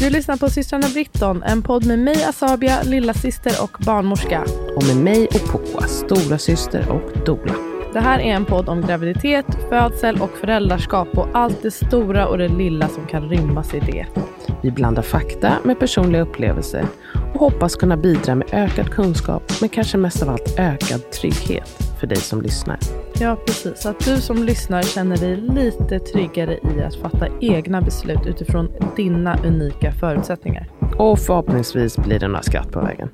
Du lyssnar på systrarna Britton, en podd med mig Asabia, lilla syster och barnmorska. Och med mig och Poa, stora syster och dola. Det här är en podd om graviditet, födsel och föräldraskap och allt det stora och det lilla som kan rymmas i det. Vi blandar fakta med personliga upplevelser och hoppas kunna bidra med ökad kunskap, men kanske mest av allt ökad trygghet för dig som lyssnar. Ja, precis. Att du som lyssnar känner dig lite tryggare i att fatta egna beslut utifrån dina unika förutsättningar. Och förhoppningsvis blir det några skratt på vägen.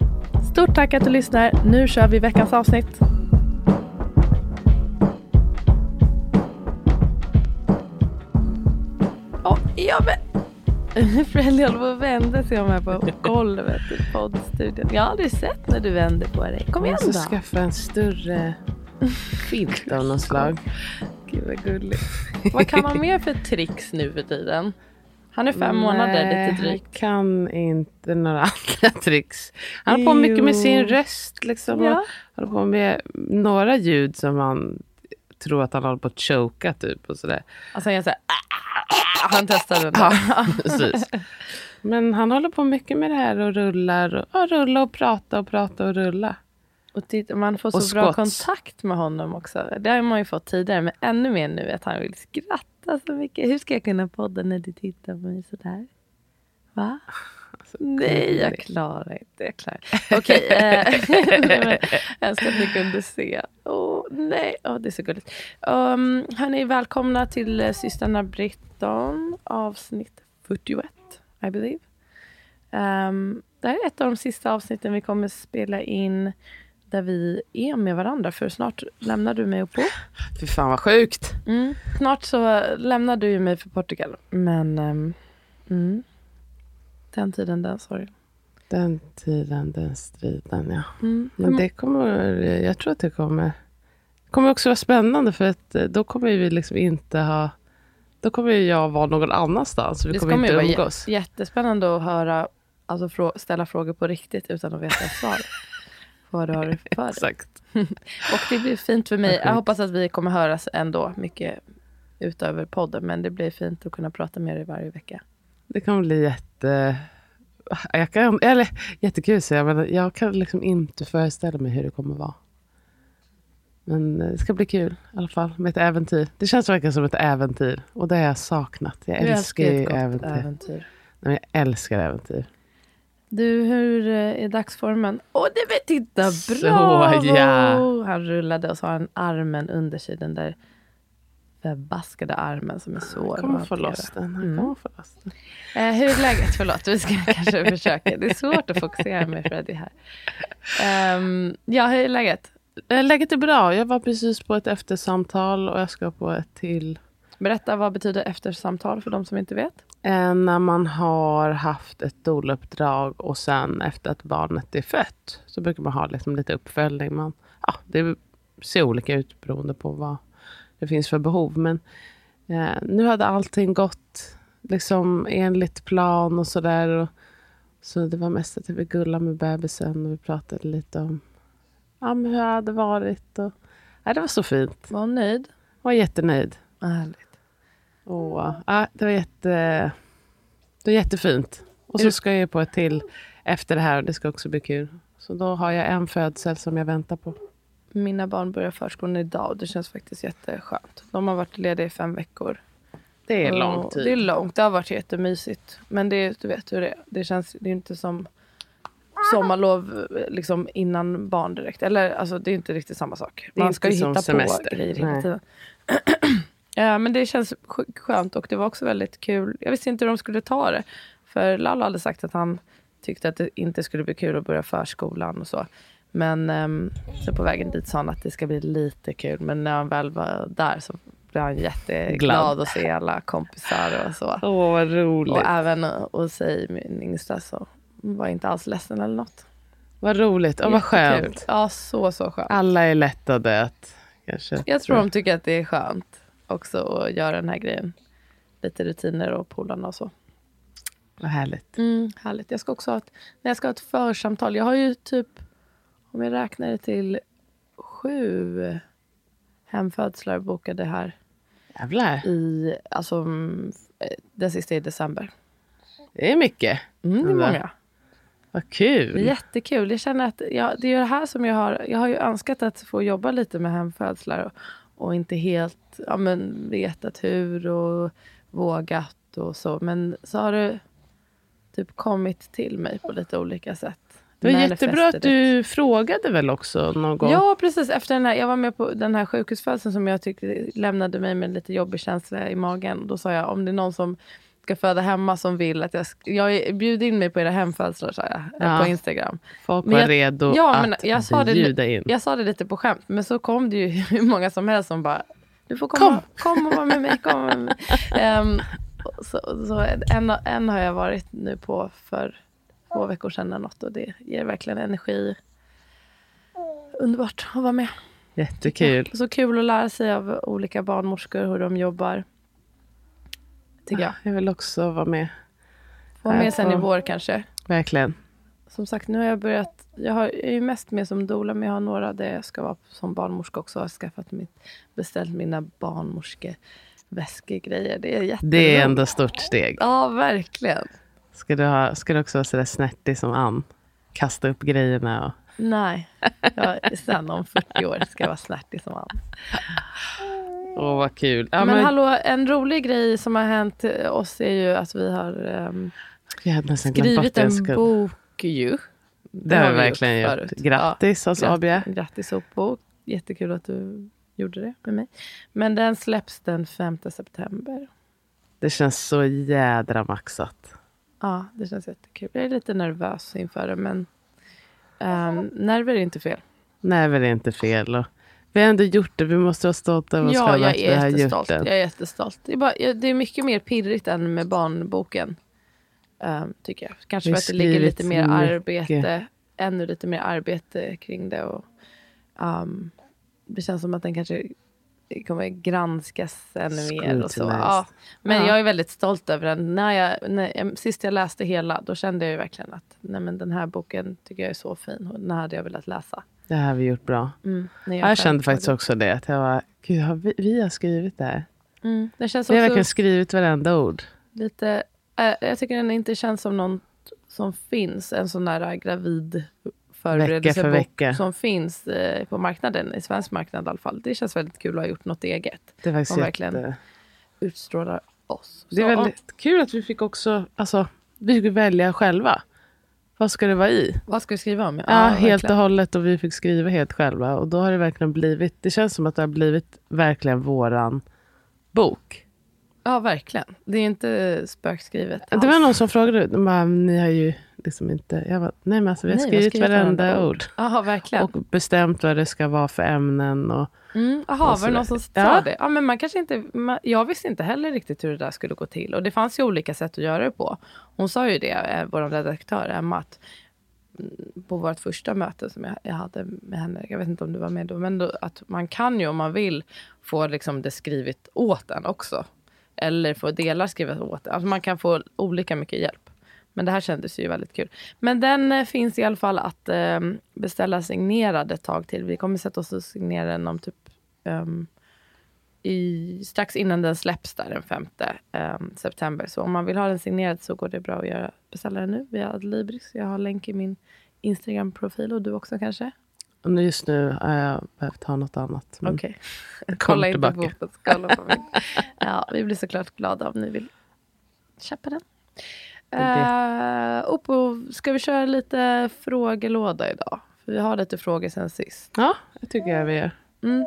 Stort tack att du lyssnar. Nu kör vi veckans avsnitt. Oh, jag Håller på att vända sig om här på golvet i poddstudion. Jag har aldrig sett när du vänder på dig. Kom igen då. Jag måste skaffa en större filt av något slag. Gud vad gulligt. Vad kan man mer för tricks nu för tiden? Han är fem Nej, månader lite drygt. Han kan inte några andra tricks. Han har på mycket med sin röst. Liksom, ja. håller på med några ljud som man tror att han håller på att choka typ. Och sådär. Alltså han gör såhär. Han testar den. Ja, precis. Men han håller på mycket med det här och rullar. Och, ja, rulla och prata och prata och rulla. Och titta, man får så bra kontakt med honom också. Det har man ju fått tidigare, men ännu mer nu att han vill skratta så mycket. Hur ska jag kunna podda när du tittar på mig sådär? Va? Nej, jag klarar inte. Jag klarar. Okej, eh, jag önskar att ni kunde se. Oh, nej, oh, det är så gulligt. Um, hörni, välkomna till uh, systrarna Britton, avsnitt 41, I believe. Um, det här är ett av de sista avsnitten vi kommer spela in där vi är med varandra. För snart lämnar du mig och på. Fy fan vad sjukt. Mm. Snart så lämnar du mig för Portugal. Men um, mm. Den tiden, den sorgen. Den tiden, den striden, ja. Mm. Men det kommer, jag tror att det kommer, kommer också vara spännande för att eh, då kommer vi liksom inte ha då kommer jag vara någon annanstans. Vi det kommer, kommer inte umgås. vara jättespännande att höra, alltså ställa frågor på riktigt utan att veta svaret vad du har för. Exakt. och det blir fint för mig. Jag hoppas att vi kommer höras ändå mycket utöver podden. Men det blir fint att kunna prata med dig varje vecka. Det kommer bli jätte... Jag kan, eller, jättekul säga, men jag kan liksom inte föreställa mig hur det kommer vara. Men det ska bli kul i alla fall med ett äventyr. Det känns verkligen som ett äventyr. Och det har jag saknat. Jag du älskar ju äventyr. äventyr. Nej, jag älskar äventyr. Du, hur eh, är dagsformen? Åh, oh, det vet titta, bra! Så, ja. Han rullade och så har han armen under sig, den där förbaskade armen som är svår att kommer få loss den. Mm. Kommer få loss den. Eh, hur är läget? Förlåt, vi ska kanske försöka. Det är svårt att fokusera med Freddy här. Um, ja, hur är läget? Eh, läget är bra. Jag var precis på ett eftersamtal och jag ska på ett till. Berätta, vad betyder eftersamtal för de som inte vet? Eh, när man har haft ett doluppdrag och sen efter att barnet är fött så brukar man ha liksom lite uppföljning. Man, ja, det ser olika ut beroende på vad det finns för behov. Men eh, nu hade allting gått liksom enligt plan och sådär. Så det var mest att jag ville gulla med bebisen och vi pratade lite om ja, men hur det hade varit. Och, ja, det var så fint. Var hon nöjd? Jag var jättenöjd. Härligt. Och, ja, det, var jätte, det var jättefint. Och så ska jag på ett till efter det här och det ska också bli kul. Så då har jag en födsel som jag väntar på. Mina barn börjar förskolan idag och det känns faktiskt jätteskönt. De har varit lediga i fem veckor. Det är lång tid. Det är långt. Det har varit jättemysigt. Men det, du vet hur det är. Det, känns, det är inte som sommarlov liksom innan barn direkt. Eller alltså, det är inte riktigt samma sak. Man ska ju hitta semester. på grejer hela tiden. Ja, men det känns skönt och det var också väldigt kul. Jag visste inte hur de skulle ta det. För Lalla hade sagt att han tyckte att det inte skulle bli kul att börja förskolan och så. Men um, så på vägen dit sa han att det ska bli lite kul. Men när han väl var där så blev han jätteglad Glad. att se alla kompisar och så. Åh, vad roligt. Och även att säga min yngsta så var inte alls ledsen eller något. Vad roligt och vad skönt. Ja, så, så skönt. Alla är lättade att kanske... Jag tror de tycker att det är skönt också att göra den här grejen. Lite rutiner och polarna och så. Vad härligt. Mm, härligt. Jag ska också ha ett, när jag ska ha ett församtal. Jag har ju typ, om jag räknar det till sju hemfödslar bokade här. Jävlar. I, alltså, mm, den sista i december. Det är mycket. Mm, det är många. Vad kul. Det är jättekul. Jag känner att jag, det är det här som jag har... Jag har ju önskat att få jobba lite med hemfödslar och, och inte helt ja, men, vetat hur och vågat och så. Men så har det typ kommit till mig på lite olika sätt. Det var jättebra att du frågade väl också någon gång? Ja, precis. Efter den här, jag var med på den här sjukhusfödseln som jag tyckte lämnade mig med lite jobbig känsla i magen. Då sa jag, om det är någon som ska föda hemma som vill att jag... Jag bjuder in mig på era hemfödslar, sa jag ja. på Instagram. Folk var jag, redo ja, att men jag sa bjuda det, in. Jag sa det lite på skämt, men så kom det ju hur många som helst som bara... Du får komma, kom. kom och vara med mig. Kom med mig. Um, så, så en, en har jag varit nu på för två veckor sedan eller något och det ger verkligen energi. Underbart att vara med. Jättekul. Så kul att lära sig av olika barnmorskor hur de jobbar. Tycker jag. Jag vill också vara med. Få vara med sen i vår kanske. Verkligen. Som sagt, nu har jag börjat. Jag, har, jag är ju mest med som doula, men jag har några där jag ska vara som barnmorska också. Jag har skaffat mitt, beställt mina barnmorskeväskegrejer. Det är jätteroligt. Det är ändå stort steg. Ja, verkligen. Ska du, ha, ska du också vara sådär snärtig som Ann? Kasta upp grejerna? Och... Nej, jag, sen om 40 år ska jag vara snärtig som Ann. Åh, oh, vad kul. Ja, men, men, hallå, en rolig grej som har hänt oss är ju att vi har um, skrivit en ska... bok ju. Det, det har vi verkligen gjort. Förut. Grattis ja, oss Abia. Grattis bok. Jättekul att du gjorde det med mig. Men den släpps den 5 september. Det känns så jädra maxat. Ja, det känns jättekul. Jag är lite nervös inför det, men um, nerver är inte fel. Nerver är inte fel. Och vi har ändå gjort det. Vi måste vara stolta över oss ja, själva att vi har gjort det. Jag är jättestolt. Det är, bara, det är mycket mer pirrigt än med barnboken. Um, tycker jag. Kanske för att det ligger lite mer mycket. arbete. Ännu lite mer arbete kring det. Och, um, det känns som att den kanske kommer granskas ännu mer. Och så. Ja. Men ja. jag är väldigt stolt över den. När jag, när jag, sist jag läste hela, då kände jag verkligen att nej, men den här boken tycker jag är så fin. Och den här hade jag velat läsa. Det här har vi gjort bra. Mm, jag, jag kände faktiskt det. också det. Att jag var, Gud, har vi, vi har skrivit det här. Mm, det känns vi har verkligen skrivit varenda ord. Lite, äh, jag tycker den inte känns som något som finns. En sån där gravid förberedelsebok som finns eh, på marknaden, i svensk marknad i alla fall. Det känns väldigt kul att ha gjort något eget. Det är faktiskt verkligen jätte... utstrålar oss. Det är väldigt ja. kul att vi fick också, alltså, vi fick välja själva. Vad ska det vara i? Vad ska vi skriva om? Ja, ja helt och hållet och vi fick skriva helt själva. Och då har det verkligen blivit, det känns som att det har blivit verkligen våran bok. Ja, verkligen. Det är inte spökskrivet. Alls. Det var någon som frågade, ni har ju liksom inte... Jag bara, nej men alltså, vi har nej, skrivit, skrivit varenda, varenda ord. Aha, verkligen. Och bestämt vad det ska vara för ämnen. Och, mm, aha, var det någon som sa ja. det? Ja, men man kanske inte, man, jag visste inte heller riktigt hur det där skulle gå till. Och det fanns ju olika sätt att göra det på. Hon sa ju det, eh, vår redaktör Emma, att mm, på vårt första möte som jag, jag, hade med henne, jag vet inte om du var med då, men då, att man kan ju om man vill få liksom det skrivet åt en också. Eller få delar skrivet åt en. Alltså man kan få olika mycket hjälp. Men det här kändes ju väldigt kul. Men den eh, finns i alla fall att eh, beställa signerad ett tag till. Vi kommer sätta oss och signera den om typ um, i, strax innan den släpps där den 5 um, september. Så om man vill ha den signerad så går det bra att göra, beställa den nu via Adlibris. Jag har länk i min Instagram-profil och du också kanske? Just nu har jag behövt ha något annat. Okej. Okay. Kolla inte på kolla på min. Ja, vi blir såklart glada om ni vill köpa den. Uh, Oppo, ska vi köra lite frågelåda idag? För vi har lite frågor sen sist. Ja, det tycker jag vi gör. Mm.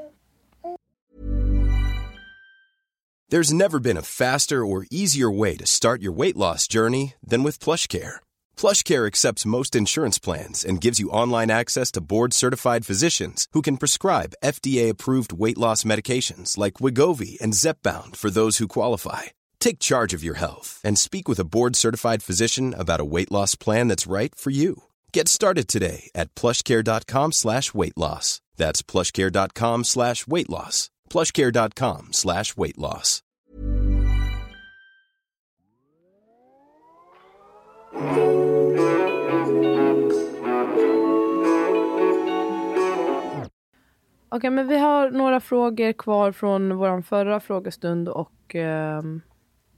There's never been a faster or easier way to start your weight loss journey than with plush care. PlushCare accepts most insurance plans and gives you online access to board-certified physicians who can prescribe FDA-approved weight loss medications like Wigovi and Zepbound for those who qualify. Take charge of your health and speak with a board-certified physician about a weight loss plan that's right for you. Get started today at plushcare.com slash weight loss. That's plushcare.com slash weight loss. plushcare.com slash weight loss. Okej, okay, men vi har några frågor kvar från vår förra frågestund och um,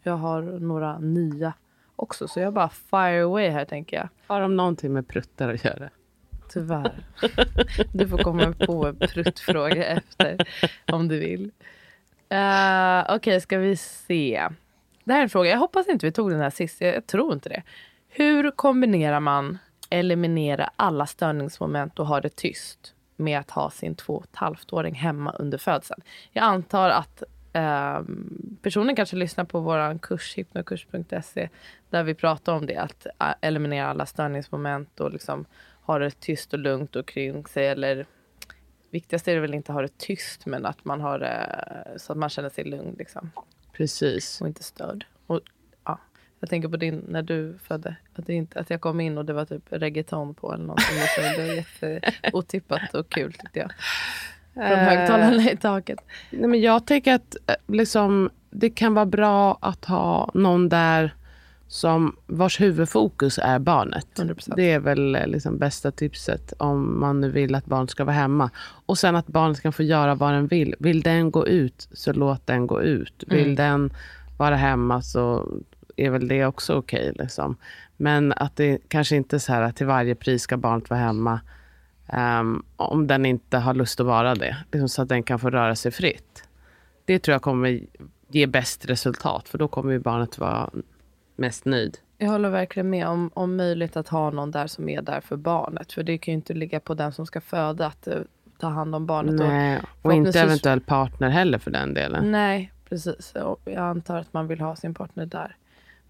jag har några nya också. Så jag bara fire away här tänker jag. Har de någonting med pruttar att göra? Tyvärr. Du får komma på en pruttfråga efter om du vill. Uh, Okej, okay, ska vi se. Det här är en fråga. Jag hoppas inte vi tog den här sist. Jag tror inte det. Hur kombinerar man eliminera alla störningsmoment och ha det tyst med att ha sin två och ett halvt åring hemma under födseln? Jag antar att eh, personen kanske lyssnar på vår kurs hypnokurs.se där vi pratar om det, att eliminera alla störningsmoment och liksom ha det tyst och lugnt och kring sig. Eller viktigast är det väl inte att ha det tyst, men att man har det så att man känner sig lugn. Liksom. Precis. Och inte störd. Och, ja, jag tänker på din, när du födde, att, det inte, att jag kom in och det var typ reggaeton på eller någonting. Det var jätteotippat och kul tyckte jag. Från eh, högtalarna i taket. Nej, men jag tänker att eh, liksom, det kan vara bra att ha någon där som vars huvudfokus är barnet. 100%. Det är väl eh, liksom bästa tipset om man nu vill att barnet ska vara hemma. Och sen att barnet kan få göra vad den vill. Vill den gå ut, så låt den gå ut. Vill mm. den vara hemma så är väl det också okej. Okay, liksom. Men att det kanske inte är så här att till varje pris ska barnet vara hemma. Um, om den inte har lust att vara det. Liksom så att den kan få röra sig fritt. Det tror jag kommer ge bäst resultat. För då kommer barnet vara mest nöjd. Jag håller verkligen med om, om möjligt att ha någon där som är där för barnet. För det kan ju inte ligga på den som ska föda att uh, ta hand om barnet. Nej, och, och inte eventuell partner heller för den delen. Nej, precis. Och jag antar att man vill ha sin partner där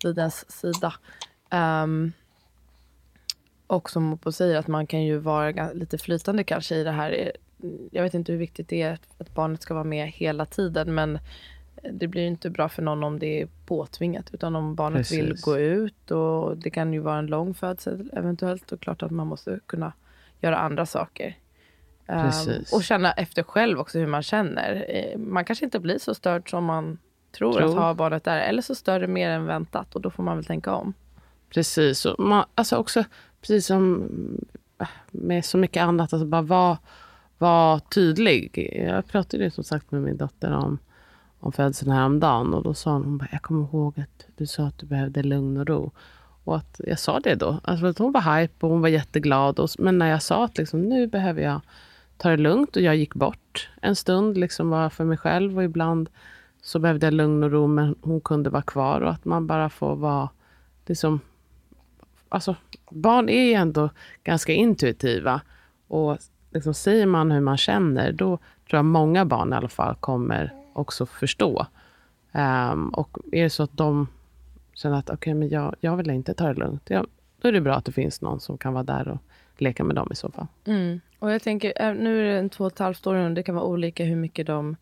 vid ens sida. Um, och som Mopo säger, att man kan ju vara lite flytande kanske i det här. Jag vet inte hur viktigt det är att barnet ska vara med hela tiden, men det blir inte bra för någon om det är påtvingat. Utan om barnet Precis. vill gå ut och det kan ju vara en lång födsel eventuellt. Och klart att man måste kunna göra andra saker. Um, och känna efter själv också hur man känner. Eh, man kanske inte blir så störd som man tror, tror. att ha barnet där. Eller så stör det mer än väntat och då får man väl tänka om. Precis. Och man, alltså också, precis som äh, med så mycket annat, alltså bara vara var tydlig. Jag pratade ju som sagt med min dotter om om födseln häromdagen och då sa hon, hon bara, jag kommer ihåg att du sa att du behövde lugn och ro. Och att jag sa det då. Alltså att hon var hype och hon var jätteglad. Och, men när jag sa att liksom, nu behöver jag ta det lugnt och jag gick bort en stund, liksom var för mig själv och ibland så behövde jag lugn och ro men hon kunde vara kvar och att man bara får vara liksom, alltså barn är ju ändå ganska intuitiva och liksom säger man hur man känner då tror jag många barn i alla fall kommer också förstå. Um, och är det så att de känner att okay, men jag, jag vill inte ta det lugnt, jag, då är det bra att det finns någon som kan vara där och leka med dem i så fall. Mm. Och jag tänker, eh, nu är det en två och ett halvt år och det kan vara olika hur mycket de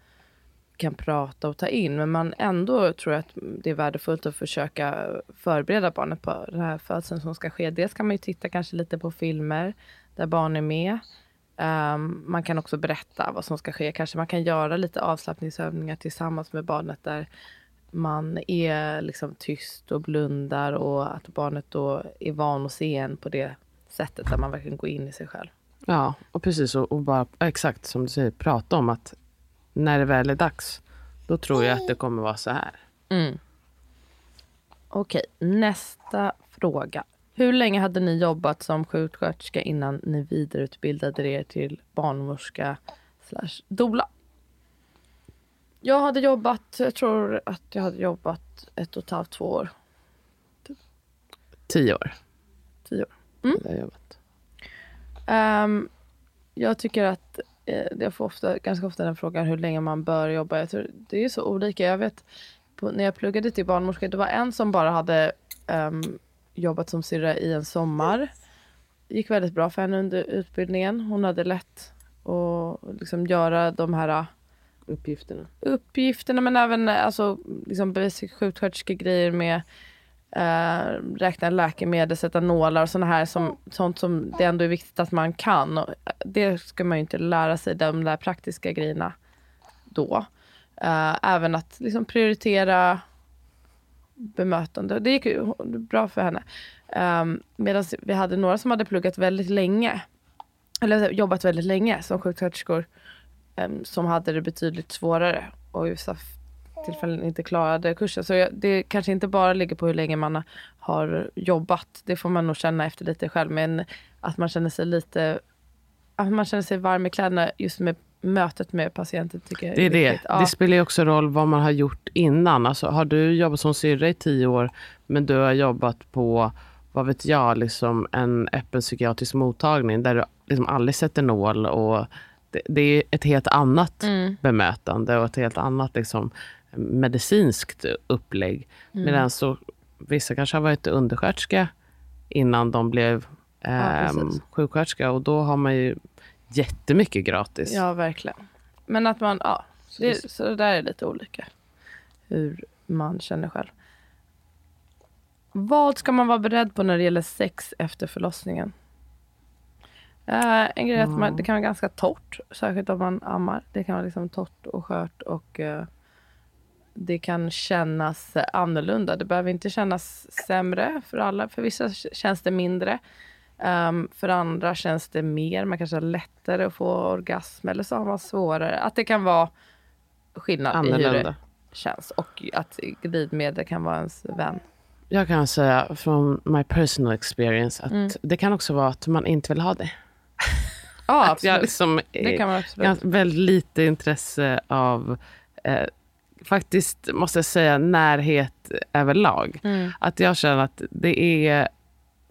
kan prata och ta in. Men man ändå tror att det är värdefullt att försöka förbereda barnet på den här födseln som ska ske. Dels kan man ju titta kanske lite på filmer där barn är med. Um, man kan också berätta vad som ska ske. Kanske man kan göra lite avslappningsövningar tillsammans med barnet där man är liksom tyst och blundar och att barnet då är van att se en på det sättet där man verkligen går in i sig själv. Ja, och precis. Och, och bara exakt som du säger, prata om att när det väl är dags, då tror jag att det kommer vara så här. Mm. Okej, nästa fråga. Hur länge hade ni jobbat som sjuksköterska innan ni vidareutbildade er till barnmorska slash doula? Jag hade jobbat, jag tror att jag hade jobbat ett och ett halvt, två år. Typ. Tio år. Tio år. Mm. Jag, jobbat. Um, jag tycker att jag får ofta, ganska ofta den frågan hur länge man bör jobba. Jag tror, det är så olika. Jag vet på, när jag pluggade till barnmorska, det var en som bara hade um, jobbat som syrra i en sommar. Det gick väldigt bra för henne under utbildningen. Hon hade lätt att liksom göra de här uppgifterna. Uppgifterna men även alltså, liksom sjuksköterskegrejer med eh, räkna läkemedel, sätta nålar och såna här som, sånt som det ändå är viktigt att man kan. Och det ska man ju inte lära sig, de där praktiska grejerna då. Eh, även att liksom prioritera bemötande. Det gick ju bra för henne. Um, Medan vi hade några som hade pluggat väldigt länge. Eller jobbat väldigt länge som sjuksköterskor. Um, som hade det betydligt svårare. Och vissa tillfällen inte klarade kursen. Så jag, det kanske inte bara ligger på hur länge man har jobbat. Det får man nog känna efter lite själv. Men att man känner sig lite att man känner sig varm i kläderna just med mötet med patienten tycker jag Det är det. Ja. Det spelar ju också roll vad man har gjort innan. Alltså, har du jobbat som syrra i tio år men du har jobbat på, vad vet jag, liksom en öppen psykiatrisk mottagning där du liksom aldrig sätter nål och det, det är ett helt annat mm. bemötande och ett helt annat liksom, medicinskt upplägg. Mm. Medan så, vissa kanske har varit undersköterska innan de blev eh, ja, ehm, sjuksköterska och då har man ju jättemycket gratis. Ja, verkligen. Men att man, ja, det, så det där är lite olika hur man känner själv. Vad ska man vara beredd på när det gäller sex efter förlossningen? Uh, en grej är att man, det kan vara ganska torrt, särskilt om man ammar. Det kan vara liksom torrt och skört och uh, det kan kännas annorlunda. Det behöver inte kännas sämre för alla. För vissa känns det mindre. Um, för andra känns det mer. Man kanske har lättare att få orgasm eller så har man svårare. Att det kan vara skillnad annorlunda. i hur det känns. Och att glidmedel kan vara ens vän. Jag kan säga från my personal experience att mm. det kan också vara att man inte vill ha det. Ja, absolut. jag liksom det kan man absolut. har väldigt lite intresse av eh, faktiskt, måste jag säga, närhet överlag. Mm. Att jag känner att det är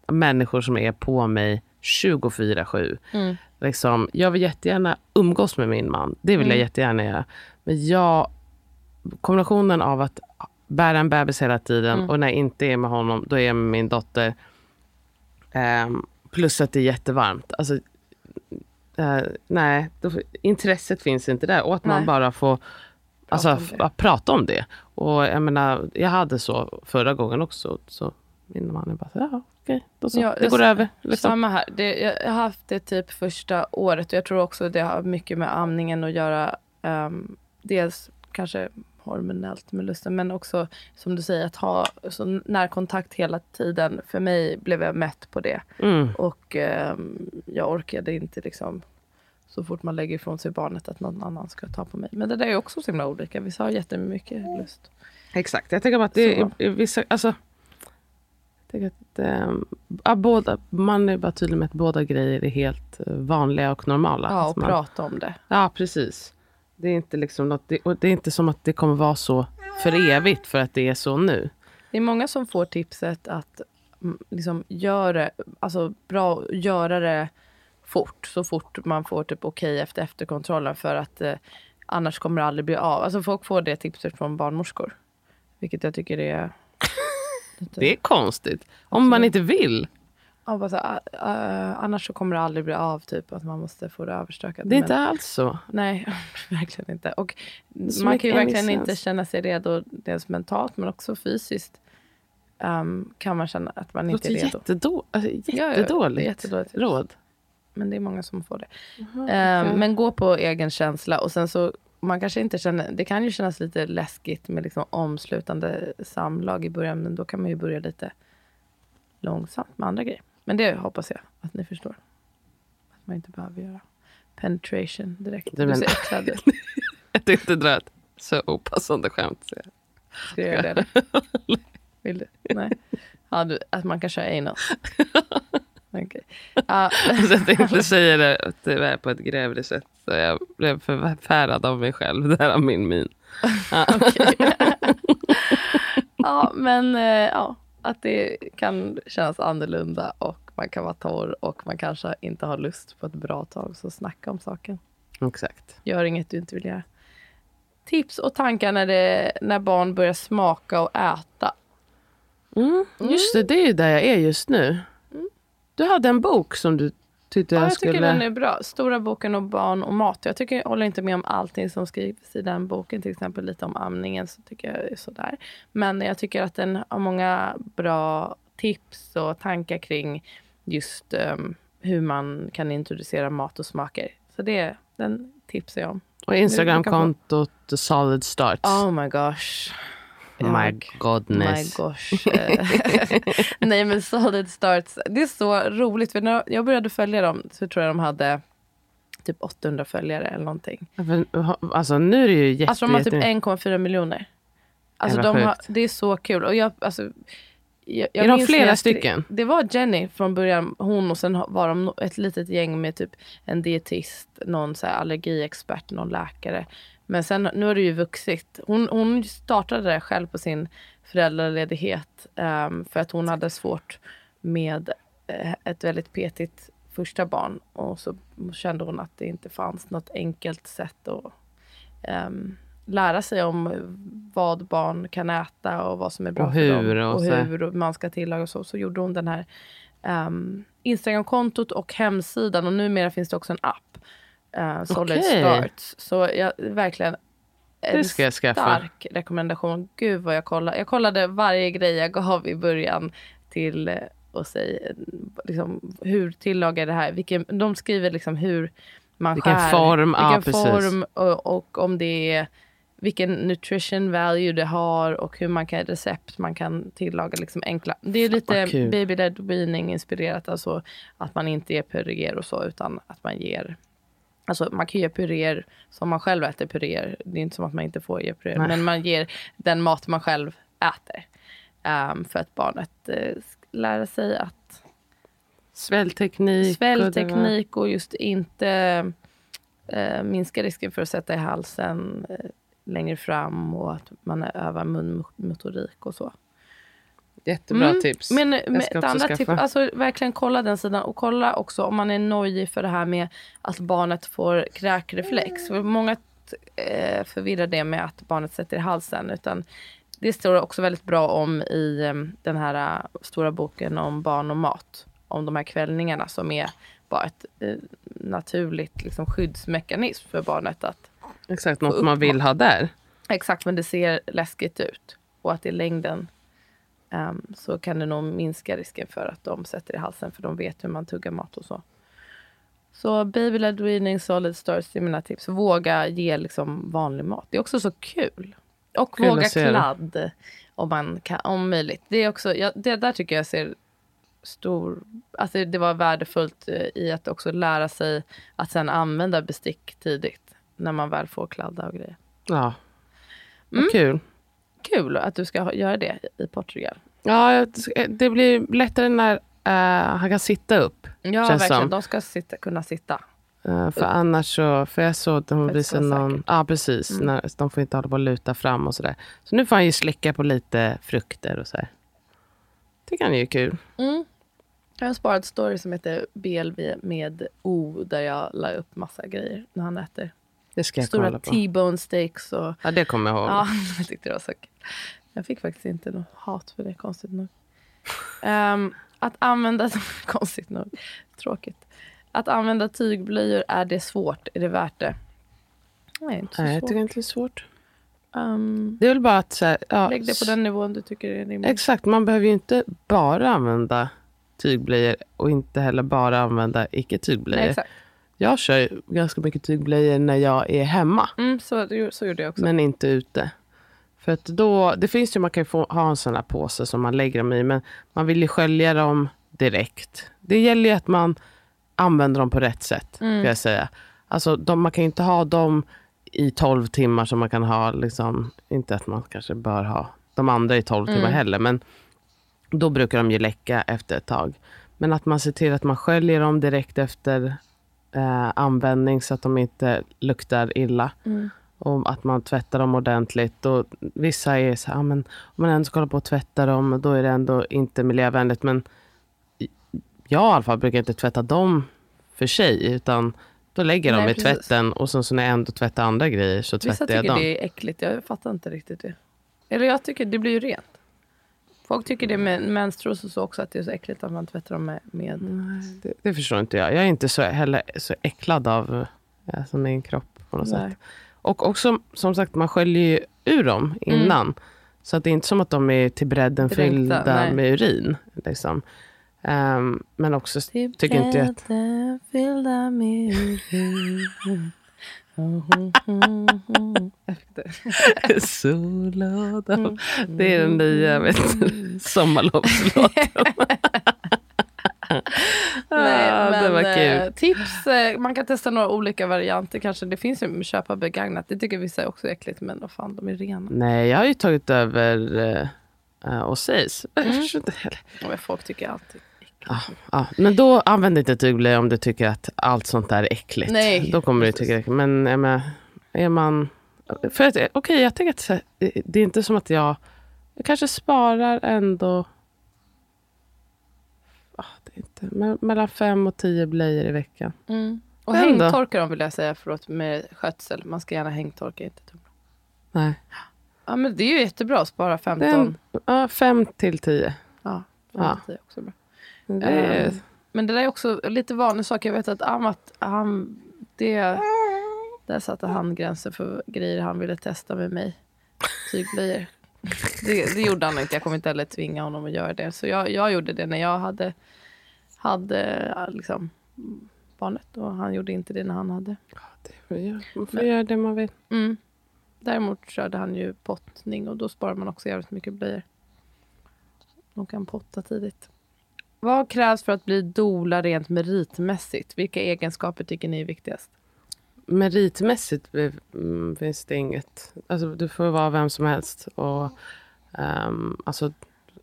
människor som är på mig 24-7. Mm. Liksom, jag vill jättegärna umgås med min man. Det vill mm. jag jättegärna göra. Men jag, kombinationen av att bära en bebis hela tiden mm. och när jag inte är med honom, då är jag med min dotter. Um, plus att det är jättevarmt. Alltså, uh, nej, då, intresset finns inte där. Och att nej. man bara får alltså, prata, prata om det. Och jag menar, jag hade så förra gången också. Så min man är bara så, ja okej, då så. Ja, det går över. Liksom. Samma här. Det, jag har haft det typ första året och jag tror också det har mycket med amningen att göra. Um, dels kanske hormonellt med lusten men också som du säger att ha så närkontakt hela tiden. För mig blev jag mätt på det. Mm. Och um, jag orkade inte liksom så fort man lägger ifrån sig barnet att någon annan ska ta på mig. Men det där är också så himla olika. Vissa har jättemycket lust. Exakt. Jag tänker bara att det är, vissa, alltså, jag att, äh, båda, man är bara tydlig med att båda grejer är helt eh, vanliga och normala. Ja, och man, prata om det. Ja, precis. Det är, inte liksom något, det, det är inte som att det kommer vara så för evigt för att det är så nu. Det är många som får tipset att mm, liksom, gör alltså, bra, göra det fort. Så fort man får typ okej okay efter efterkontrollen för att eh, annars kommer det aldrig bli av. Alltså folk får det tipset från barnmorskor. Vilket jag tycker är det är konstigt. Om man inte vill. Ja, bara så, uh, annars så kommer det aldrig bli av, typ att man måste få det överstökat. Det är men, inte alls så. Nej, verkligen inte. Och man kan ju verkligen inte känna sig redo, dels mentalt men också fysiskt. Um, kan man känna att man inte är redo. Jättedå alltså, jättedåligt, ja, jättedåligt råd. Men det är många som får det. Aha, okay. um, men gå på egen känsla och sen så man kanske inte känner, det kan ju kännas lite läskigt med liksom omslutande samlag i början. Men då kan man ju börja lite långsamt med andra grejer. Men det hoppas jag att ni förstår. Att man inte behöver göra penetration direkt. Du, ser äcklad ut. jag tänkte dra ett så opassande skämt. Så jag... Ska jag göra det? Vill du? Nej. Ja, du, att man kan köra anal. Okay. Uh. alltså, jag tänkte säga det tyvärr på ett grävligt sätt. Så jag blev förfärad av mig själv. Är min min. ja, men uh, ja, att det kan kännas annorlunda och man kan vara torr och man kanske inte har lust på ett bra tag. Så snacka om saken. Exakt. Gör inget du inte vill göra. Tips och tankar när, det, när barn börjar smaka och äta. Mm. Just det, det är där jag är just nu. Du hade en bok som du tyckte ja, jag, jag skulle... tycker den är bra. Stora boken om barn och mat. Jag, tycker, jag håller inte med om allting som skrivs i den boken. Till exempel lite om amningen. så tycker jag är sådär. Men jag tycker att den har många bra tips och tankar kring just um, hur man kan introducera mat och smaker. Så det, den tipsar jag om. Och Instagramkontot Solid Starts. Oh my gosh. My godness. My gosh. Nej men Solid Starts. Det är så roligt. För när jag började följa dem så tror jag de hade typ 800 följare eller någonting. Alltså nu är det ju jätte, Alltså de har typ 1,4 miljoner. Alltså de har, det är så kul. Och jag, alltså, jag, jag är de flera jag, stycken? Det var Jenny från början, hon och sen var de ett litet gäng med typ en dietist, någon så allergiexpert, någon läkare. Men sen nu har det ju vuxit. Hon, hon startade det själv på sin föräldraledighet um, för att hon hade svårt med uh, ett väldigt petigt första barn och så kände hon att det inte fanns något enkelt sätt att um, lära sig om vad barn kan äta och vad som är bra och för dem. Och, och hur man ska tillaga och så. Så gjorde hon den här um, Instagram-kontot och hemsidan och numera finns det också en app. Uh, Solid okay. Starts. Så jag verkligen en stark rekommendation. Gud vad jag kollade. Jag kollade varje grej jag gav i början till eh, och säga liksom, hur tillagar det här. Vilken, de skriver liksom hur man vilken skär. Form, vilken ja, form och, och, om det är vilken nutrition value det har och hur man kan recept man kan tillaga liksom enkla. Det är lite baby led weaning inspirerat, alltså att man inte ger puréer och så utan att man ger Alltså man kan ge puréer som man själv äter puréer. Det är inte som att man inte får ge puréer. Men man ger den mat man själv äter. Um, för att barnet uh, lära sig att... Svällteknik. Svällteknik och, och just inte uh, minska risken för att sätta i halsen. Uh, längre fram och att man övar munmotorik och så. Jättebra mm. tips. Men med ett andra tips, alltså verkligen kolla den sidan och kolla också om man är nojig för det här med att barnet får kräkreflex. För många eh, förvirrar det med att barnet sätter i halsen. Utan det står också väldigt bra om i eh, den här uh, stora boken om barn och mat. Om de här kvällningarna som är bara ett eh, naturligt liksom, skyddsmekanism för barnet att Exakt, något man vill ha där. Exakt, men det ser läskigt ut. Och att i längden um, så kan det nog minska risken för att de sätter i halsen för de vet hur man tuggar mat och så. Så baby led weaning, solid stars är mina tips. Våga ge liksom vanlig mat. Det är också så kul. Och kul våga kladd om, man kan, om möjligt. Det, är också, ja, det där tycker jag ser stor... Alltså det var värdefullt eh, i att också lära sig att sen använda bestick tidigt när man väl får kladda och grejer. Ja, vad mm. kul. Kul att du ska göra det i Portugal. Ja, det blir lättare när uh, han kan sitta upp. Ja, verkligen. Som. De ska sitta, kunna sitta. Uh, för upp. annars så, för jag såg att de visade någon, ja precis, mm. när, de får inte hålla på och luta fram och sådär. Så nu får han ju slicka på lite frukter och så här. Det kan ju kul. Mm. Jag har sparat story som heter BLV med O där jag la upp massa grejer när han äter. Det ska jag Stora T-bone steaks. Och, ja, det kommer jag ihåg. Ja, jag tyckte det var så kul. Jag fick faktiskt inte något hat för det, konstigt nog. Um, att använda, konstigt nog, tråkigt. Att använda tygblöjor, är det svårt? Är det värt det? Nej, inte så Nej, svårt. jag tycker inte det är svårt. Um, det är väl bara att... Så här, ja, lägg det på den nivån du tycker är rimligt. Exakt, man behöver ju inte bara använda tygblöjor och inte heller bara använda icke tygblöjor. Jag kör ganska mycket tygblöjor när jag är hemma. Mm, så, så gjorde jag också. Men inte ute. För att då, det finns ju, man kan ju få, ha en sån här påse som man lägger dem i, men man vill ju skölja dem direkt. Det gäller ju att man använder dem på rätt sätt, mm. jag säga. Alltså, de, man kan ju inte ha dem i 12 timmar som man kan ha, liksom, inte att man kanske bör ha de andra i 12 mm. timmar heller, men då brukar de ju läcka efter ett tag. Men att man ser till att man sköljer dem direkt efter eh, användning så att de inte luktar illa. Mm. Och att man tvättar dem ordentligt. Och vissa är så här, men om man ändå ska hålla på och tvätta dem, då är det ändå inte miljövänligt. Men jag i alla fall brukar inte tvätta dem för sig, utan då lägger jag dem i tvätten och sen så när jag ändå tvättar andra grejer så tvättar jag dem. Vissa tycker det är äckligt, jag fattar inte riktigt det. Eller jag tycker det blir ju rent. Folk tycker det med menstruos och så också, att det är så äckligt att man tvättar dem med... med. Nej, det, det, förstår inte jag. Jag är inte så, heller så äcklad av alltså min kropp på något Nej. sätt. Och också, som sagt, man sköljer ju ur dem mm. innan. Mm. Så att det är inte som att de är till bredden Dränkta, fyllda nej. med urin. Liksom. Um, men också till tycker inte jag att... fyllda med urin. Sol och dag. Det är den nya vet sommarlovslåten. Nej, ah, men, det var kul. Eh, tips, eh, man kan testa några olika varianter kanske. Det finns ju köpa begagnat. Det tycker vissa är också äckligt. Men vad fan, de är rena. Nej, jag har ju tagit över uh, och sägs. Mm. Folk tycker alltid Ja, ja, men då använd inte tygblöja om du tycker att allt sånt där är äckligt. Nej, då kommer du tycka det är äckligt. Men är, med, är man... För okej, okay, jag tänker att det är inte som att jag... Jag kanske sparar ändå det är inte, mellan fem och tio blöjor i veckan. Mm. Och hängtorka dem vill jag säga förlåt, med skötsel. Man ska gärna hängtorka, inte tumla. Nej. Ja, men det är ju jättebra att spara 15. Den, ja, fem till tio. Ja, fem ja. till tio också bra. Det är... um, men det där är också lite vanlig sak. Jag vet att Amat, han, det, där satte han gränsen för grejer han ville testa med mig. Tygblöjor. Det, det, gjorde han inte. Jag kommer inte heller tvinga honom att göra det. Så jag, jag gjorde det när jag hade, hade liksom, barnet. Och han gjorde inte det när han hade. Ja, det man får göra det man vill. Mm. Däremot körde han ju pottning och då sparar man också jävligt mycket blöjor. De kan potta tidigt. Vad krävs för att bli dola rent meritmässigt? Vilka egenskaper tycker ni är viktigast? meritmässigt mm, finns det inget. Alltså, du får vara vem som helst. Och, um, alltså,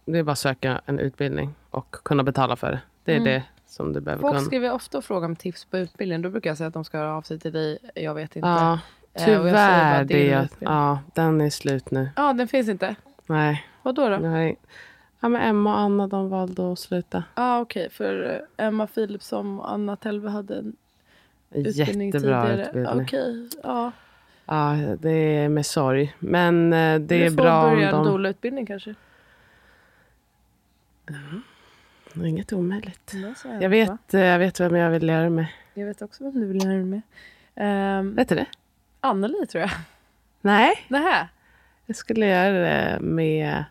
det är bara att söka en utbildning och kunna betala för det. Det är mm. det som du behöver Folk kunna. skriver ofta och frågar om tips på utbildning. Då brukar jag säga att de ska höra av sig till dig. Jag vet inte. Ja, eh, tyvärr. Det är, ja, den är slut nu. Ja, den finns inte? Nej. Vad då? då? Nej. Ja, men Emma och Anna de valde att sluta. Ja, ah, okej. Okay. För eh, Emma Philipsson och Anna Telve hade en utbildning Jättebra tidigare. utbildning. Okej, ja. Ja, det är med sorg. Men eh, det är bra om de... Du får börja en doula-utbildning kanske? Mm. Inget omöjligt. Jag vet, jag vet vem jag vill lära mig. Jag vet också vem du vill lära dig med. Um, vet du det? Anneli tror jag. Nej. Nähä. Jag skulle göra det med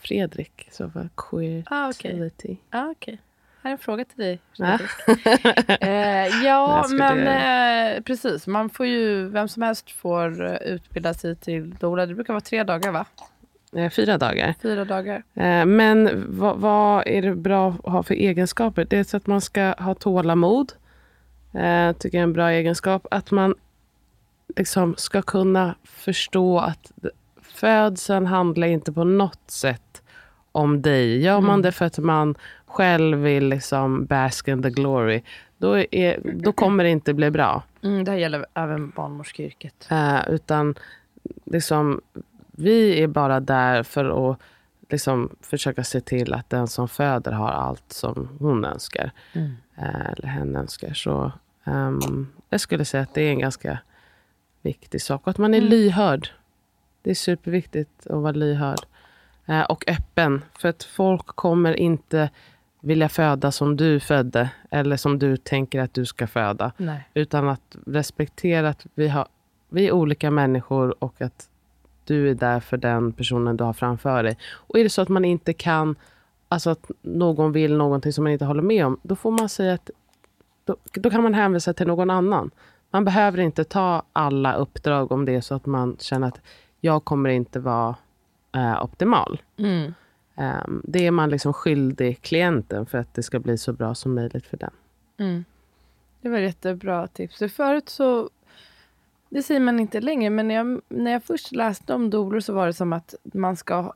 Fredrik. Så var queer ah, okay. ah, okay. Här är en fråga till dig. eh, ja, men eh, precis. Man får ju, vem som helst får eh, utbilda sig till doula. Det brukar vara tre dagar, va? Eh, fyra dagar. Fyra dagar. Eh, men vad, vad, är det bra att ha för egenskaper? Det är så att man ska ha tålamod. Eh, tycker jag är en bra egenskap. Att man liksom ska kunna förstå att födseln handlar inte på något sätt om dig. Gör man mm. det för att man själv vill liksom bask in the glory, då, är, då kommer det inte bli bra. Mm, det här gäller även barnmorskeyrket. Uh, utan liksom, vi är bara där för att liksom, försöka se till att den som föder har allt som hon önskar. Mm. Uh, eller hen önskar. Så um, jag skulle säga att det är en ganska viktig sak. Och att man är mm. lyhörd. Det är superviktigt att vara lyhörd. Uh, och öppen. För att folk kommer inte vilja föda som du födde eller som du tänker att du ska föda. Nej. Utan att respektera att vi, har, vi är olika människor och att du är där för den personen du har framför dig. Och är det så att man inte kan, alltså att någon vill någonting som man inte håller med om, då får man säga att då, då kan man hänvisa till någon annan. Man behöver inte ta alla uppdrag om det är så att man känner att jag kommer inte vara eh, optimal. Mm. Um, det är man liksom skyldig klienten för att det ska bli så bra som möjligt för den. Mm. Det var jättebra tips. För förut så, det säger man inte längre, men när jag, när jag först läste om dolor så var det som att man ska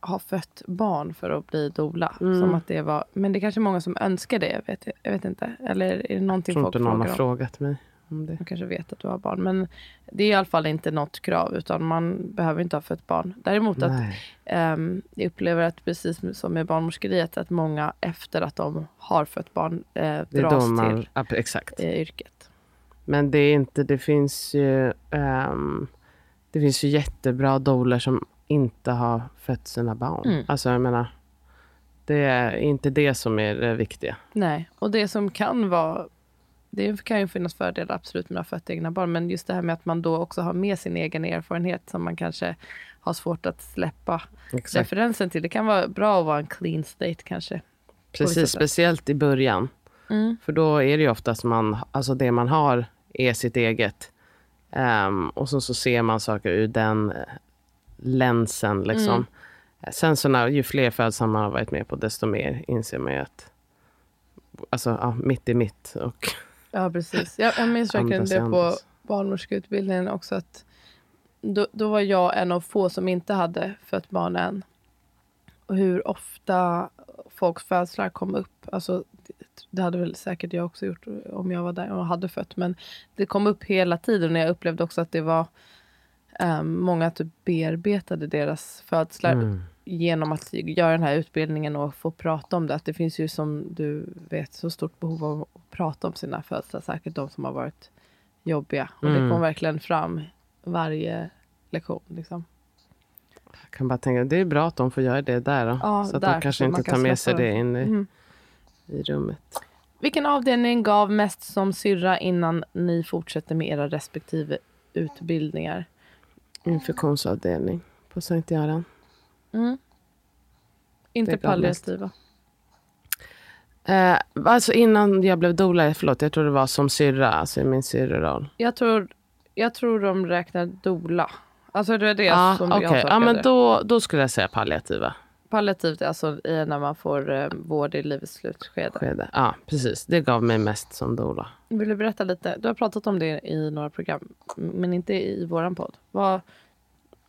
ha fött barn för att bli dola. Mm. Som att det var, men det är kanske många som önskar det. Jag vet, jag vet inte. Eller är det någonting folk frågar om? Jag tror inte någon har frågat mig om det. Man kanske vet att du har barn. Men det är i alla fall inte något krav, utan man behöver inte ha fött barn. Däremot att um, jag upplever att precis som med barnmorskeriet, att många efter att de har fött barn eh, dras man, till ja, exakt. Eh, yrket. Men det är inte, det finns ju um, det finns ju jättebra doler som inte har fött sina barn. Mm. Alltså jag menar, det är inte det som är det viktiga. Nej, och det som kan vara det kan ju finnas fördelar absolut med att ha fött egna barn, men just det här med att man då också har med sin egen erfarenhet som man kanske har svårt att släppa Exakt. referensen till. Det kan vara bra att vara en clean state kanske. Precis, speciellt i början. Mm. För då är det ju oftast man, alltså det man har är sitt eget. Um, och så, så ser man saker ur den länsen. Liksom. Mm. Sen så när, ju fler födelser man har varit med på, desto mer inser man ju att alltså, ja, mitt är mitt. Och Ja, precis. Jag, jag minns verkligen det på barnmorskeutbildningen också. Att då, då var jag en av få som inte hade fött barn än. Och hur ofta folks födslar kom upp. Alltså, det hade väl säkert jag också gjort om jag var där och hade fött. Men det kom upp hela tiden och jag upplevde också att det var um, många typ bearbetade deras födslar mm. genom att göra den här utbildningen och få prata om det. Att det finns ju som du vet så stort behov av att prata om sina födslar. Säkert de som har varit jobbiga. Och mm. det kom verkligen fram varje lektion. Liksom. Jag kan bara tänka, det är bra att de får göra det där. Då, ja, så att där, de kanske inte tar med sig det in i, mm. i rummet. Vilken avdelning gav mest som syrra innan ni fortsätter med era respektive utbildningar? Infektionsavdelning på Sankt Göran. Mm. Inte palliativa? Eh, alltså innan jag blev doula, förlåt, jag tror det var som syrra, alltså i min syrreroll. Jag tror, jag tror de räknar doula. Alltså det är det ah, som okay. jag Ja, men då, då skulle jag säga palliativa. Palliativt är alltså när man får eh, vård i livets slutskede. Skede. Ja, precis. Det gav mig mest som doula. Vill du berätta lite? Du har pratat om det i några program, men inte i våran podd. Vad,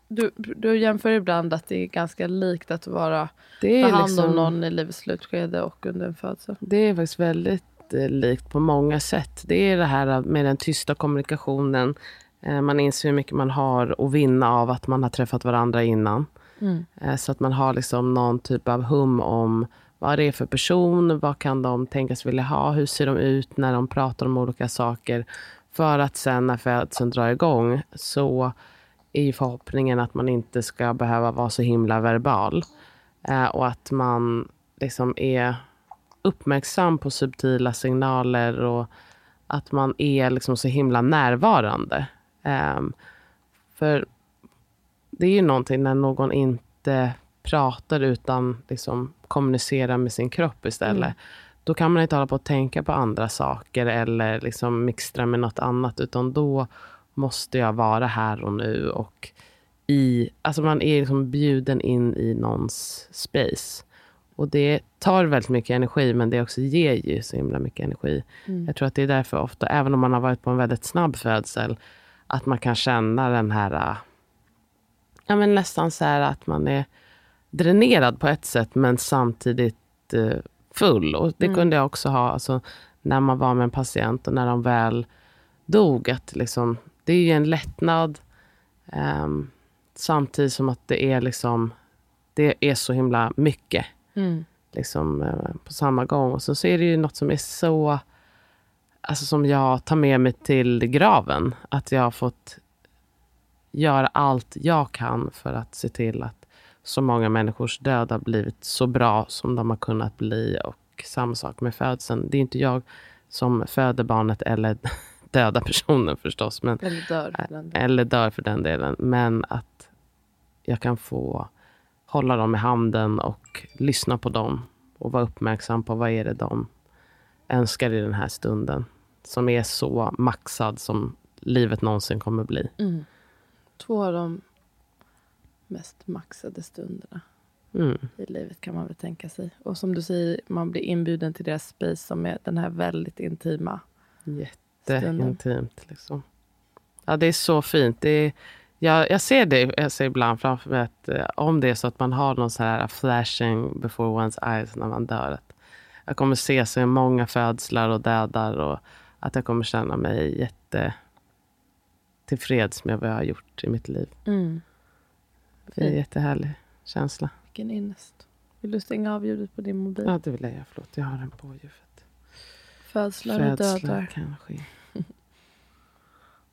du, du jämför ibland att det är ganska likt att vara det ta hand liksom, om någon i livets slutskede och under en födsel. Det är faktiskt väldigt eh, likt på många sätt. Det är det här med den tysta kommunikationen. Eh, man inser hur mycket man har att vinna av att man har träffat varandra innan. Mm. Eh, så att man har liksom någon typ av hum om vad det är för person, vad kan de tänkas vilja ha, hur ser de ut när de pratar om olika saker. För att sen när födseln drar igång så är förhoppningen att man inte ska behöva vara så himla verbal. Eh, och att man liksom är uppmärksam på subtila signaler och att man är liksom så himla närvarande. Ehm, för det är ju någonting när någon inte pratar utan liksom kommunicerar med sin kropp istället. Mm. Då kan man inte hålla på att tänka på andra saker eller liksom mixtra med något annat, utan då måste jag vara här och nu. Och i, alltså man är liksom bjuden in i någons space. Och det tar väldigt mycket energi, men det också ger ju så himla mycket energi. Mm. Jag tror att det är därför ofta, även om man har varit på en väldigt snabb födsel, att man kan känna den här ja, men nästan så här att man är dränerad på ett sätt men samtidigt eh, full. Och Det mm. kunde jag också ha alltså, när man var med en patient och när de väl dog. Att liksom, det är ju en lättnad eh, samtidigt som att det är, liksom, det är så himla mycket mm. liksom, eh, på samma gång. Och så, så är det ju något som är så alltså som jag tar med mig till graven. Att jag har fått göra allt jag kan för att se till att så många människors död har blivit så bra som de har kunnat bli. Och samma sak med födseln. Det är inte jag som föder barnet eller döda personen förstås. Men, eller dör för. Eller dör för den delen. Men att jag kan få hålla dem i handen och lyssna på dem. Och vara uppmärksam på vad är det de önskar i den här stunden. Som är så maxad som livet någonsin kommer bli. Mm två av de mest maxade stunderna mm. i livet kan man väl tänka sig. Och som du säger, man blir inbjuden till deras space som är den här väldigt intima Jätteintimt. Liksom. Ja, det är så fint. Det är, jag, jag ser det jag ser ibland framför mig att eh, om det är så att man har någon så här flashing before one's eyes när man dör. Att jag kommer se så många födslar och dödar och att jag kommer känna mig jätte tillfreds med vad jag har gjort i mitt liv. Mm. Det är en jättehärlig känsla. Vilken ynnest. Vill du stänga av ljudet på din mobil? Ja, det vill jag. Förlåt, jag har den på ljudet. Födslar och dödar. kanske.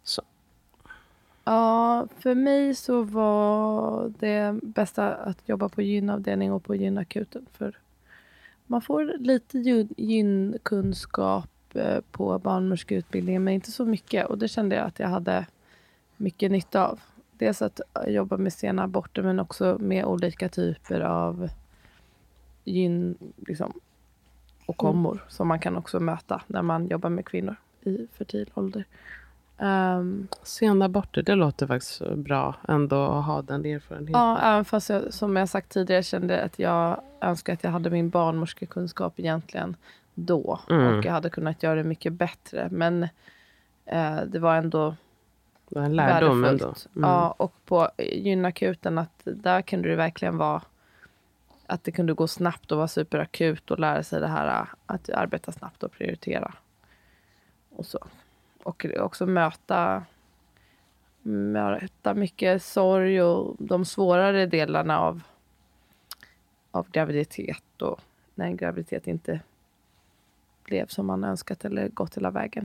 så. Ja, för mig så var det bästa att jobba på gynavdelning och på gynakuten. För man får lite gynkunskap eh, på barnmorskeutbildningen, men inte så mycket. Och det kände jag att jag hade mycket nytta av. Dels att jobba med sena aborter men också med olika typer av gyn liksom, och kommor mm. som man kan också möta när man jobbar med kvinnor i fertil ålder. Um, Sena aborter, det låter faktiskt bra ändå att ha den erfarenheten. Ja, även fast jag som jag sagt tidigare kände att jag önskar att jag hade min barnmorskekunskap egentligen då. Mm. Och jag hade kunnat göra det mycket bättre. Men eh, det var ändå det var en lärdom ändå. Mm. Ja, och på gynakuten, att där kunde det verkligen vara att det kunde gå snabbt och vara superakut och lära sig det här att arbeta snabbt och prioritera. Och så. Och också möta, möta mycket sorg och de svårare delarna av, av graviditet och när en graviditet inte blev som man önskat eller gått hela vägen.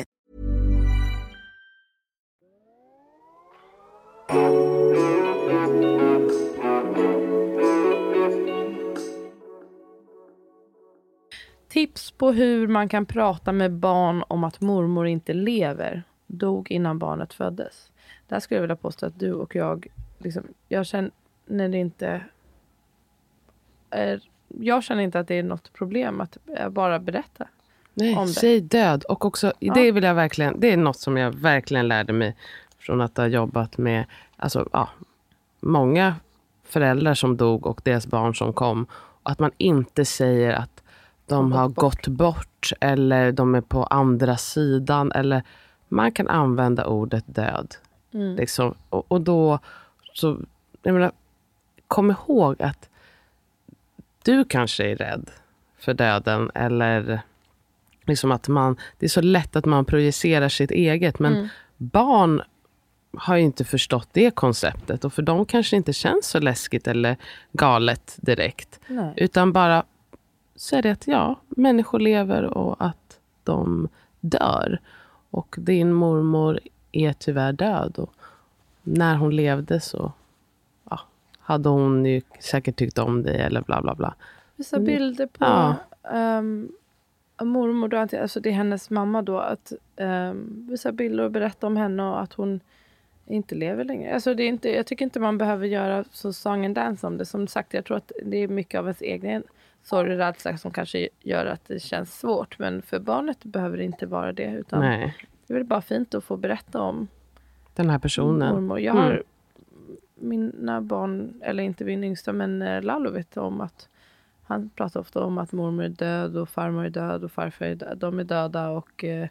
Tips på hur man kan prata med barn om att mormor inte lever. Dog innan barnet föddes. Där skulle jag vilja påstå att du och jag, liksom, jag känner inte är, jag känner inte att det är något problem att bara berätta. Nej, om det. säg död. Och också, ja. det vill jag verkligen, det är något som jag verkligen lärde mig från att ha jobbat med alltså, ja, många föräldrar som dog och deras barn som kom. Att man inte säger att de har gått bort. eller de är på andra sidan. Eller man kan använda ordet död. Mm. Liksom. Och, och, då, så, jag menar, kom ihåg att du kanske är rädd för döden. Eller liksom att man, det är så lätt att man projicerar sitt eget. Men mm. barn har inte förstått det konceptet. Och för dem kanske det inte känns så läskigt eller galet direkt. Nej. Utan bara säga att ja, människor lever och att de dör. Och din mormor är tyvärr död. Och när hon levde så ja, hade hon ju säkert tyckt om dig eller bla bla bla. Vissa bilder på ja. um, mormor, då, alltså det är hennes mamma då. Att um, visa bilder och berätta om henne och att hon inte lever längre. Alltså det är inte, jag tycker inte man behöver göra så song and dance om det. Som sagt, jag tror att det är mycket av ens egen sorg och rädsla som kanske gör att det känns svårt. Men för barnet behöver det inte vara det. Utan Nej. Det är väl bara fint att få berätta om den här personen. Mormor. Jag har mm. mina barn, eller inte min yngsta, men eh, Lalo vet om att han pratar ofta om att mormor är död och farmor är död och farfar är död. De är döda och eh,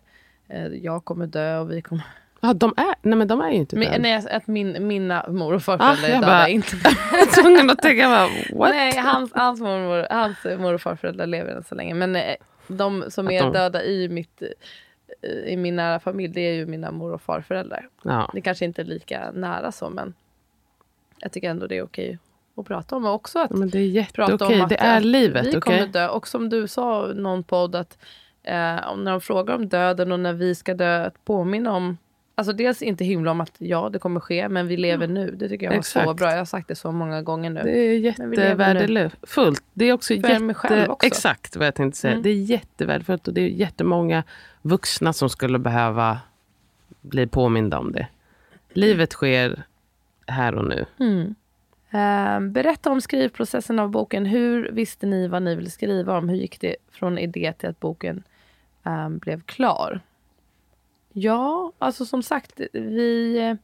eh jag kommer dö och vi kommer Ja, de är, nej men de är ju inte döda. Nej, att min, mina mor och farföräldrar ah, är inte jag var tvungen att tänka, bara, what? Nej, hans, hans, mormor, hans mor och farföräldrar lever än så länge. Men eh, de som att är de... döda i, mitt, eh, i min nära familj, det är ju mina mor och farföräldrar. Ja. Det kanske inte är lika nära så, men jag tycker ändå det är okej att prata om. Och också att men det är jätteokej, det är livet. Vi okay? kommer dö. Och som du sa någon podd, att eh, när de frågar om döden och när vi ska dö, att påminna om Alltså dels inte hymla om att ja, det kommer ske, men vi lever mm. nu. Det tycker jag var Exakt. så bra. Jag har sagt det så många gånger nu. Det är jättevärdefullt. Det är också För jätte... mig själv också. Exakt vad jag tänkte säga. Mm. Det är jättevärdefullt och det är jättemånga vuxna som skulle behöva bli påminda om det. Livet sker här och nu. Mm. Uh, berätta om skrivprocessen av boken. Hur visste ni vad ni ville skriva om? Hur gick det från idé till att boken um, blev klar? Ja, alltså som sagt, vi...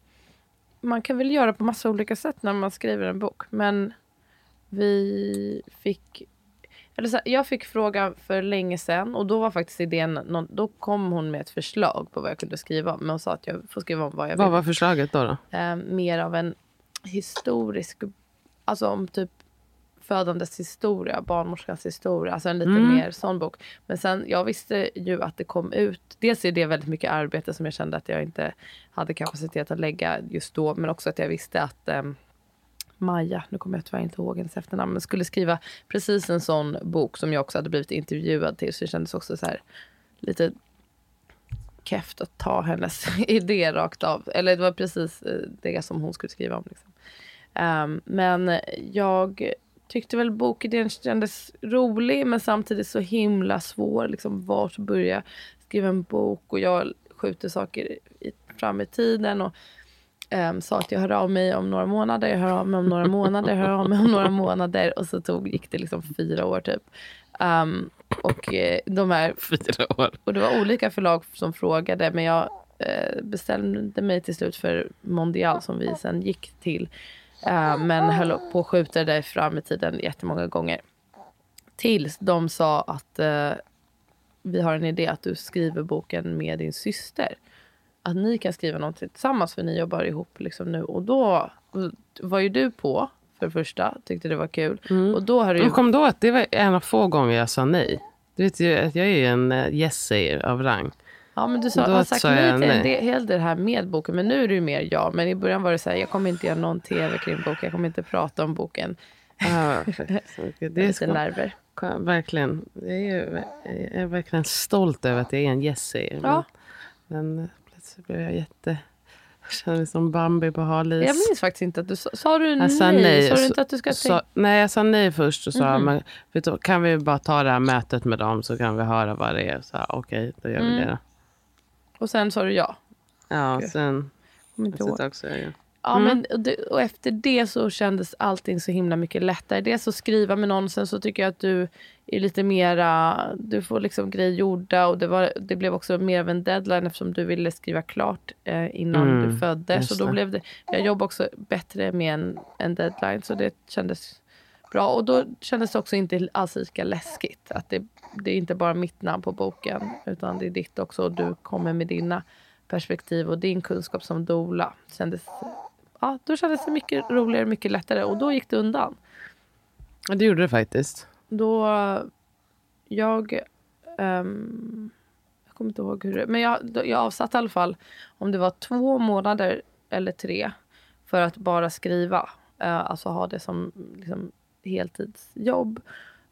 Man kan väl göra på massa olika sätt när man skriver en bok. Men vi fick... Eller så, jag fick frågan för länge sedan och då var faktiskt idén... Då kom hon med ett förslag på vad jag kunde skriva om. Men hon sa att jag får skriva om vad jag vill. Vad var förslaget då? då? Eh, mer av en historisk... Alltså om typ födandets historia, barnmorskans historia. Alltså en lite mm. mer sån bok. Men sen, jag visste ju att det kom ut. Dels är det väldigt mycket arbete som jag kände att jag inte hade kapacitet att lägga just då. Men också att jag visste att um, Maja, nu kommer jag tyvärr inte ihåg hennes efternamn, men skulle skriva precis en sån bok som jag också hade blivit intervjuad till. Så det kändes också så här lite keft att ta hennes idé rakt av. Eller det var precis eh, det som hon skulle skriva om. Liksom. Um, men jag tyckte väl bokidén kändes rolig men samtidigt så himla svår. Liksom, vart börja skriva en bok? Och jag skjuter saker i, fram i tiden. Och um, sa att jag hör av mig om några månader, jag hör av mig om några månader, jag hör av mig om några månader. Och så tog, gick det liksom fyra år typ. Um, och eh, de här... Fyra år. Och det var olika förlag som frågade men jag eh, bestämde mig till slut för Mondial som vi sen gick till. Uh, men höll på att skjuta det fram i tiden jättemånga gånger. Tills de sa att uh, vi har en idé att du skriver boken med din syster. Att ni kan skriva någonting tillsammans för ni jobbar ihop liksom nu. Och då var ju du på för det första. Tyckte det var kul. Mm. Och då har du ju... kom då att det var en av få gånger jag sa nej. Du vet ju att jag är en uh, yes av rang. Ja, men du sa, har sagt nej till en del, hel del här med boken. Men nu är det ju mer ja. Men i början var det så här, jag kommer inte göra någon tv kring boken. Jag kommer inte prata om boken. Ah, det är lite nerver. Verkligen. Jag är, jag är verkligen stolt över att jag är en Jessie. Ja. Men, men plötsligt blev jag jätte... Jag känner mig som Bambi på halis. Jag minns faktiskt inte att du sa, sa du nej. Sa nej. Sa du inte att du ska sa, Nej, jag sa nej först och sa, mm. men, du, kan vi bara ta det här mötet med dem så kan vi höra vad det är. Okej, okay, då gör mm. vi det då. Och sen sa du ja. Ja, Gud. sen... Inte också, ja. Ja, mm. men, och efter det så kändes allting så himla mycket lättare. Dels att skriva med någon, sen så tycker jag att du är lite mera, du får liksom grejer gjorda och det, var, det blev också mer av en deadline eftersom du ville skriva klart eh, innan mm, du föddes. Så då blev det, jag jobbar också bättre med en, en deadline så det kändes bra. Och då kändes det också inte alls lika läskigt. Att det, det är inte bara mitt namn på boken utan det är ditt också och du kommer med dina perspektiv och din kunskap som dola. Kändes, ja, då kändes det mycket roligare, mycket lättare och då gick det undan. Ja, det gjorde det faktiskt. Då, jag, um, jag kommer inte ihåg hur det, men jag, jag avsatte i alla fall om det var två månader eller tre för att bara skriva. Uh, alltså ha det som liksom, heltidsjobb.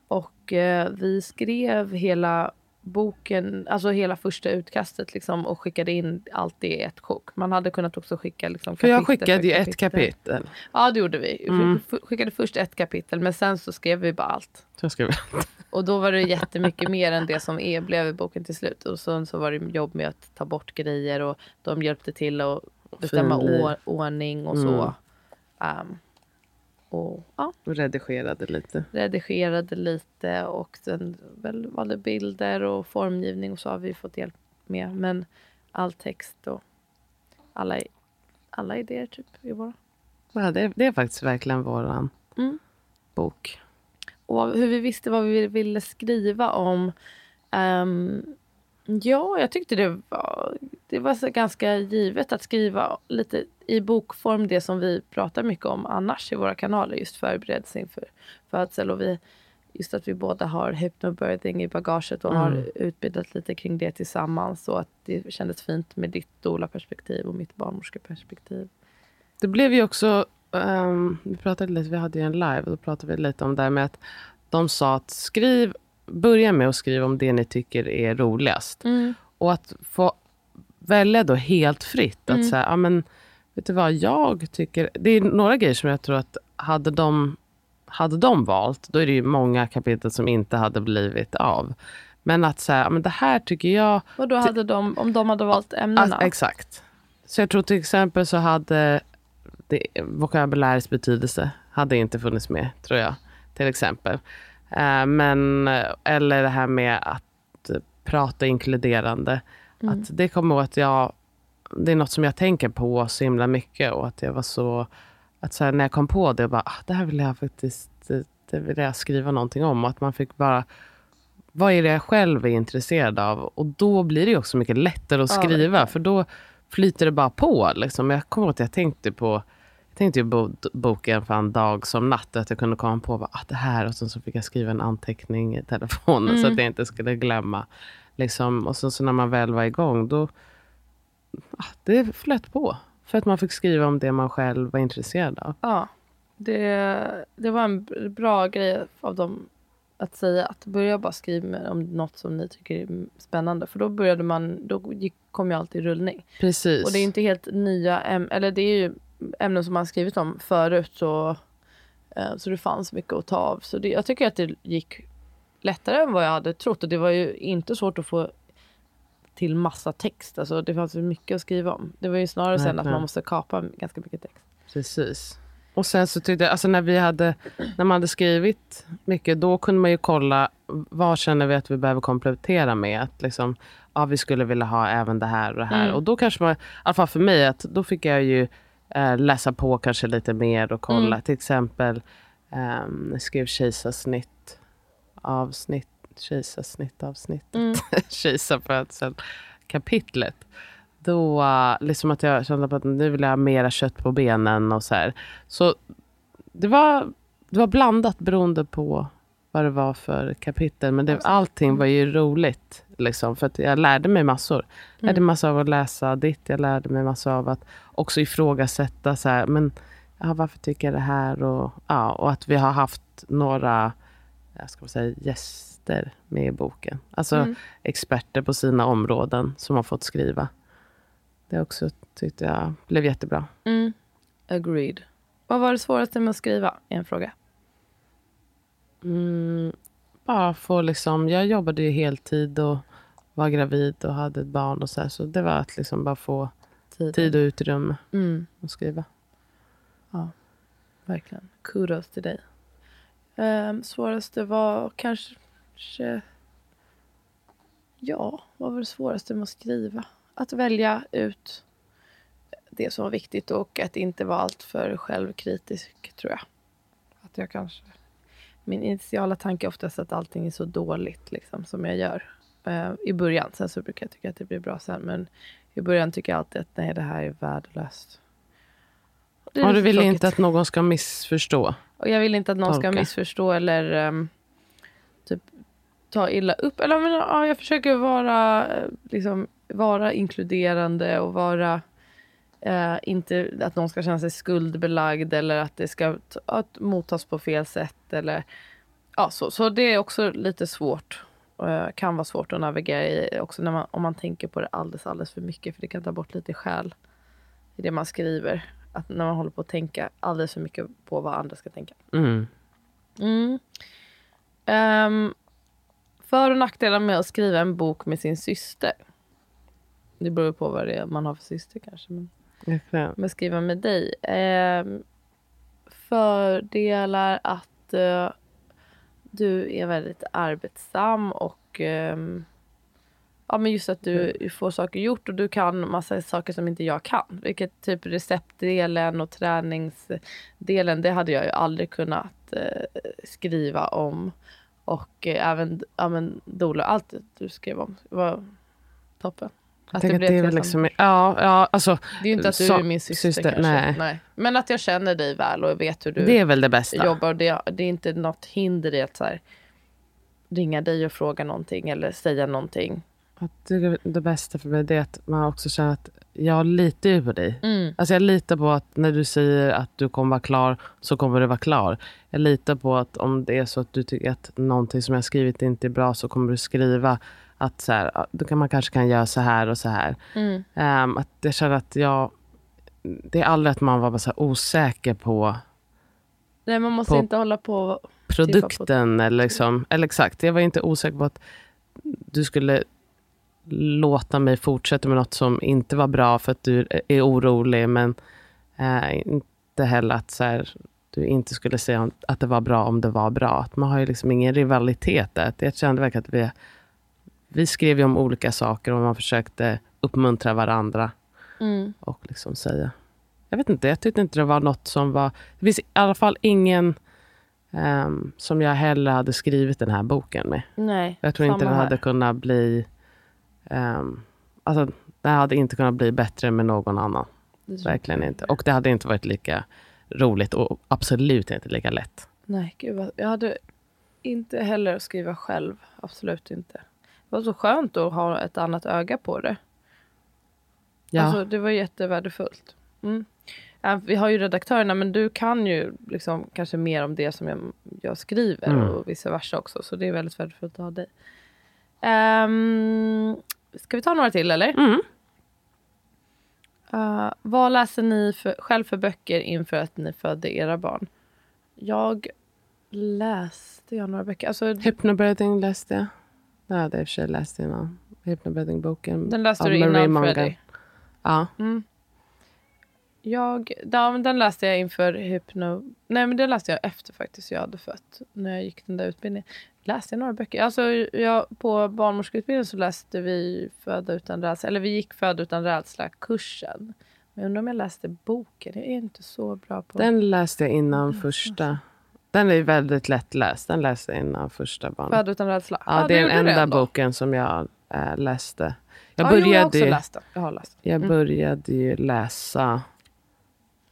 Och eh, vi skrev hela boken, alltså hela första utkastet liksom, och skickade in allt i ett sjok. Man hade kunnat också skicka liksom, För jag skickade ju ett kapitel. Ja det gjorde vi. Mm. Vi skickade först ett kapitel men sen så skrev vi bara allt. Så skrev vi Och då var det jättemycket mer än det som är, blev i boken till slut. Och sen så var det jobb med att ta bort grejer och de hjälpte till att bestämma ordning och så. Um, och, ja. och redigerade lite. Redigerade lite och sen väl var det bilder och formgivning och så har vi fått hjälp med. Men all text och alla, alla idéer typ är våra. Ja, det, det är faktiskt verkligen våran mm. bok. Och hur vi visste vad vi ville skriva om. Um, Ja, jag tyckte det var, det var så ganska givet att skriva lite i bokform det som vi pratar mycket om annars i våra kanaler. Just förberedelse inför födsel. Och vi, just att vi båda har hypnobirthing i bagaget och mm. har utbildat lite kring det tillsammans. Och att det kändes fint med ditt doula-perspektiv och mitt barnmorskeperspektiv. Det blev ju också, um, vi pratade lite, vi hade ju en live och då pratade vi lite om det här med att de sa att skriv börja med att skriva om det ni tycker är roligast. Mm. Och att få välja då helt fritt. Att mm. säga, ja men vet du vad, jag tycker... Det är några grejer som jag tror att hade de, hade de valt, då är det ju många kapitel som inte hade blivit av. Men att säga, ja men det här tycker jag... Och då hade de, om de hade valt ämnena? Ja, exakt. Så jag tror till exempel så hade det, vokabulärets betydelse hade inte funnits med, tror jag. Till exempel. Eh, men, eller det här med att prata inkluderande. Mm. Att det kommer att jag, det är något som jag tänker på så himla mycket och att jag var så, att så här, när jag kom på det, bara, ah, det här vill jag faktiskt det vill jag skriva någonting om. Och att man fick bara, vad är det jag själv är intresserad av? Och då blir det också mycket lättare att skriva, ja, för då flyter det bara på. Liksom. Jag kommer ihåg att jag tänkte på tänkte ju bo, boken en dag som natt. Att jag kunde komma på att ah, det här och sen så fick jag skriva en anteckning i telefonen mm. så att mm. jag inte skulle glömma. Liksom, och sen så när man väl var igång då ah, det flöt på. För att man fick skriva om det man själv var intresserad av. Ja, det, det var en bra grej av dem att säga att börja bara skriva om något som ni tycker är spännande. För då började man, då gick, kom ju allt i rullning. Precis. Och det är inte helt nya eller det är ju ämnen som man skrivit om förut. Så, eh, så det fanns mycket att ta av. Så det, jag tycker att det gick lättare än vad jag hade trott. Och det var ju inte svårt att få till massa text. Alltså det fanns mycket att skriva om. Det var ju snarare sen att man måste kapa ganska mycket text. Precis. Och sen så tyckte jag, alltså när, vi hade, när man hade skrivit mycket, då kunde man ju kolla vad känner vi att vi behöver komplettera med. Att liksom, ja, vi skulle vilja ha även det här och det här. Mm. Och då kanske man, i alla fall för mig, att då fick jag ju eh, läsa på kanske lite mer och kolla. Mm. Till exempel, um, skrev kejsarsnitt avsnitt, kejsarsnitt avsnittet, mm. kejsarfödseln kapitlet då liksom att jag kände att nu vill jag ha mera kött på benen och så här. Så det var, det var blandat beroende på vad det var för kapitel. Men det, allting var ju roligt. Liksom, för att jag lärde mig massor. Jag lärde mm. massor av att läsa ditt. Jag lärde mig massor av att också ifrågasätta. Så här, men, ja, varför tycker jag det här? Och, ja, och att vi har haft några jag ska säga, gäster med i boken. Alltså mm. experter på sina områden som har fått skriva. Det också tyckte jag blev jättebra. Mm. Agreed. Vad var det svåraste med att skriva? En fråga. Mm, bara få liksom, jag jobbade ju heltid och var gravid och hade ett barn och så här, Så det var att liksom bara få Tiden. tid och utrymme mm. att skriva. Ja, verkligen. Kudos till dig. Um, svåraste var kanske... Ja, vad var det svåraste med att skriva? att välja ut det som var viktigt och att inte vara alltför självkritisk, tror jag. Att jag kanske... Min initiala tanke är oftast att allting är så dåligt liksom, som jag gör uh, i början. Sen så brukar jag tycka att det blir bra sen. Men i början tycker jag alltid att nej, det här är värdelöst. Det och du vill tråkigt. inte att någon ska missförstå? Och jag vill inte att någon Tolka. ska missförstå eller um, typ ta illa upp. Eller men, ja, jag försöker vara eh, liksom, vara inkluderande och vara eh, inte att någon ska känna sig skuldbelagd eller att det ska att mottas på fel sätt. Eller, ja, så. så det är också lite svårt. Eh, kan vara svårt att navigera i också när man, om man tänker på det alldeles, alldeles för mycket. För det kan ta bort lite själ i det man skriver. Att när man håller på att tänka alldeles för mycket på vad andra ska tänka. Mm. Mm. Um, för och nackdelar med att skriva en bok med sin syster. Det beror på vad det är man har för syster kanske. Men, okay. men skriva med dig. Eh, fördelar att eh, du är väldigt arbetsam och eh, ja, men just att du mm. får saker gjort och du kan massa saker som inte jag kan. Vilket typ receptdelen och träningsdelen, det hade jag ju aldrig kunnat eh, skriva om. Och eh, även ja, men, Dola, allt du skrev om var toppen. Att det, det är liksom, ja, ja, alltså, det är ju inte att du så, är min syster, syster kanske. Nej. nej. Men att jag känner dig väl och vet hur du det är väl det bästa. jobbar. Det, det är inte något hinder i att så här, ringa dig och fråga någonting eller säga någonting. Att det, det bästa för mig är att man också känner att jag litar ju på dig. Mm. Alltså jag litar på att när du säger att du kommer vara klar så kommer du vara klar. Jag litar på att om det är så att du tycker att någonting som jag skrivit inte är bra så kommer du skriva att så här, då kan man kanske kan göra så här och så här. Mm. Um, att jag känner att jag... Det är aldrig att man var så osäker på... Nej, man måste på inte hålla på... Produkten på. eller liksom. Eller exakt, jag var inte osäker på att du skulle låta mig fortsätta med något som inte var bra för att du är orolig. Men uh, inte heller att så här, du inte skulle säga att det var bra om det var bra. Att man har ju liksom ingen rivalitet där. Jag kände verkligen att vi vi skrev ju om olika saker och man försökte uppmuntra varandra. Mm. Och liksom säga. Jag vet inte, jag tyckte inte det var något som var... Det finns i alla fall ingen um, som jag heller hade skrivit den här boken med. Nej, jag tror inte den hade kunnat bli... Um, alltså, den hade inte kunnat bli bättre med någon annan. Verkligen inte. Och det hade inte varit lika roligt och absolut inte lika lätt. Nej, gud vad, jag hade inte heller skriva själv. Absolut inte. Var så skönt att ha ett annat öga på det. Ja. Alltså, det var jättevärdefullt. Mm. Vi har ju redaktörerna, men du kan ju liksom kanske mer om det som jag, jag skriver mm. och vice versa också. Så det är väldigt värdefullt att ha dig. Um, ska vi ta några till eller? Mm. Uh, vad läser ni för, själv för böcker inför att ni födde era barn? Jag läste jag några böcker. Alltså, Hypnobirthing läste jag. Det hade jag i och för sig läst innan. Hypnobirthing-boken. Den läste du innan Freddy? Ja. Mm. Jag, ja, den läste jag inför hypno... Nej, men den läste jag efter faktiskt jag hade fött. När jag gick den där utbildningen. Läste jag några böcker? Alltså, jag, på barnmorskeutbildningen så läste vi Föda utan rädsla. Eller vi gick Föda utan rädsla-kursen. Men jag undrar om jag läste boken. Jag är inte så bra på... Den läste jag innan första. Den är väldigt lättläst. Den läste jag innan första barnet. Föda utan rädsla? Ja, ah, det är den enda boken som jag äh, läste. Jag, ah, började, jo, jag också läst. Jag, har läst. jag mm. började ju läsa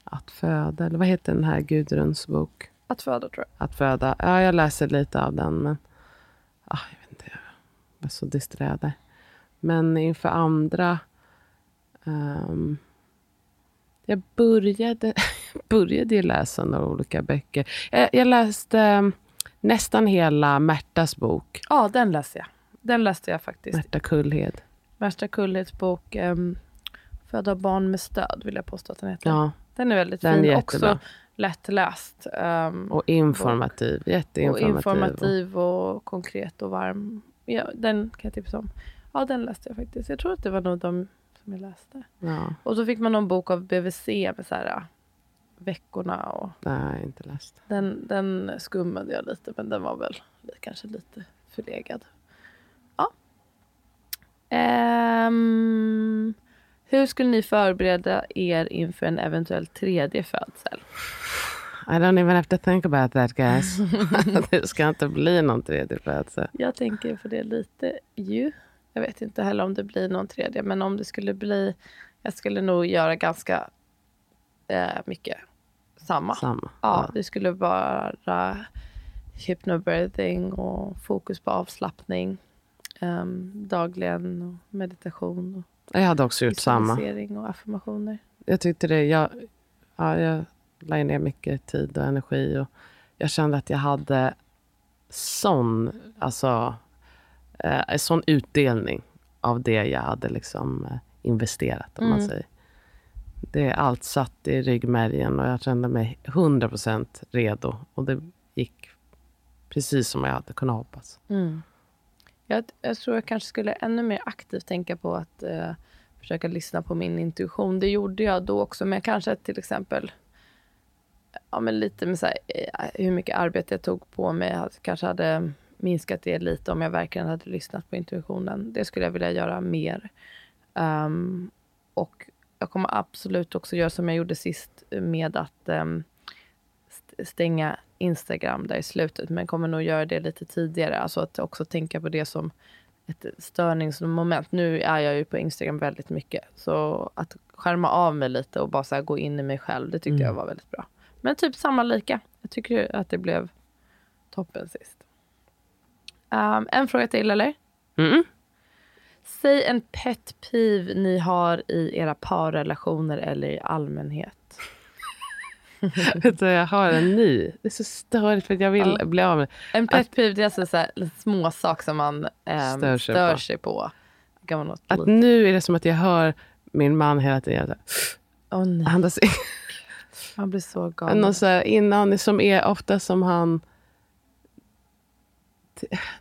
att föda, eller vad heter den här Gudruns bok? Att föda tror jag. Att föda. Ja, jag läser lite av den, men ah, jag vet inte, jag var så distraherad. Men inför andra... Um, jag började, började ju läsa några olika böcker. Jag, jag läste um, nästan hela Märtas bok. Ja, den läste jag. Den läste jag faktiskt. Märta Kullhed. Märta Kullheds bok um, Föda barn med stöd, vill jag påstå att den heter. Ja. Den är väldigt den fin. Är Också lättläst. Um, och informativ. Bok. Jätteinformativ. Och informativ och konkret och varm. Ja, den kan jag tipsa om. Ja, den läste jag faktiskt. Jag tror att det var nog de som jag läste. Ja. Och så fick man någon bok av BVC med så här, veckorna. Och Nej, inte läst. Den, den skummade jag lite, men den var väl kanske lite förlegad. Ja. Um, hur skulle ni förbereda er inför en eventuell tredje födsel? I don't even have to think about that guys. det ska inte bli någon tredje födsel. Jag tänker på det lite ju. Jag vet inte heller om det blir någon tredje, men om det skulle bli... Jag skulle nog göra ganska eh, mycket samma. samma. Ja, ja, det skulle vara hypnobirthing och fokus på avslappning. Um, dagligen och meditation. Och jag hade också gjort samma. och affirmationer. Jag tyckte det. Jag, ja, jag la ner mycket tid och energi. Och jag kände att jag hade sån, alltså, eh, sån utdelning av det jag hade liksom, eh, investerat. Om mm. man säger. Det, allt satt i ryggmärgen och jag kände mig 100% redo. Och det gick precis som jag hade kunnat hoppas. Mm. Jag, jag, tror jag kanske skulle ännu mer aktivt tänka på att eh, försöka lyssna på min intuition. Det gjorde jag då också, men kanske till exempel ja, men lite med så här, eh, hur mycket arbete jag tog på mig. Att kanske hade minskat det lite om jag verkligen hade lyssnat på intuitionen. Det skulle jag vilja göra mer. Um, och jag kommer absolut också göra som jag gjorde sist med att um, stänga Instagram där i slutet, men kommer nog göra det lite tidigare. Alltså att också tänka på det som ett störningsmoment. Nu är jag ju på Instagram väldigt mycket, så att skärma av mig lite och bara så gå in i mig själv, det tyckte mm. jag var väldigt bra. Men typ samma lika. Jag tycker att det blev toppen sist. Um, en fråga till, eller? Mm. Säg en pet peeve ni har i era parrelationer eller i allmänhet. Vet du, jag har en ny. Det är så störigt för att jag vill ja. bli av med En pet peeve det är alltså så här, små saker som man äm, stör sig stör på. Sig på. Att nu är det som att jag hör min man hela tiden oh, nej. andas in. Han blir så galen. Och så här, innan, som är ofta som han...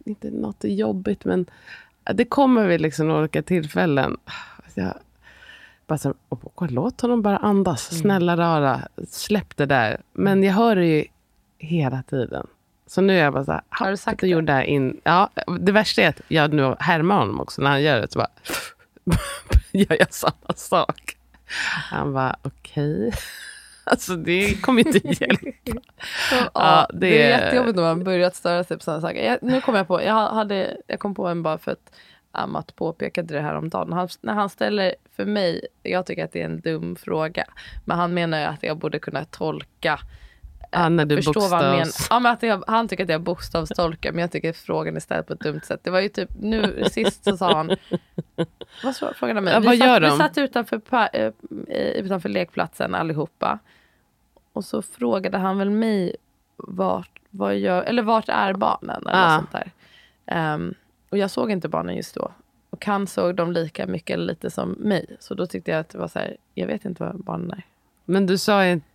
Inte något jobbigt, men det kommer vid liksom olika tillfällen. Jag, bara så, låt honom bara andas. Mm. Snälla rara, släpp det där. Men jag hör det ju hela tiden. Så nu är jag bara så här, har du sagt det? Gjorde det, in, ja, det värsta är att jag nu härmar honom också. När han gör det så bara gör jag samma sak. Han bara, okej. Okay. Alltså det kommer inte hjälpa. ja, ja, det, det är jättejobbigt när man börjat störa sig på sådana saker. Jag, nu kom jag på, jag, hade, jag kom på en bara för att Amat påpekade det här om dagen. Han, när han ställer för mig, jag tycker att det är en dum fråga. Men han menar ju att jag borde kunna tolka Ja, när du förstå vad han menar. bokstavs... Ja, men att jag, han tycker att jag bokstavstolkar men jag tycker frågan är ställd på ett dumt sätt. Det var ju typ nu sist så sa han, vad frågade han mig? Ja, vi, vad satt, gör vi satt utanför, eh, eh, utanför lekplatsen allihopa. Och så frågade han väl mig vart, vad gör, eller vart är barnen? Eller Ja. sånt där. Ehm, och jag såg inte barnen just då. Och han såg dem lika mycket eller lite som mig. Så då tyckte jag att det var så här, jag vet inte vad barnen är. Men du sa, inte,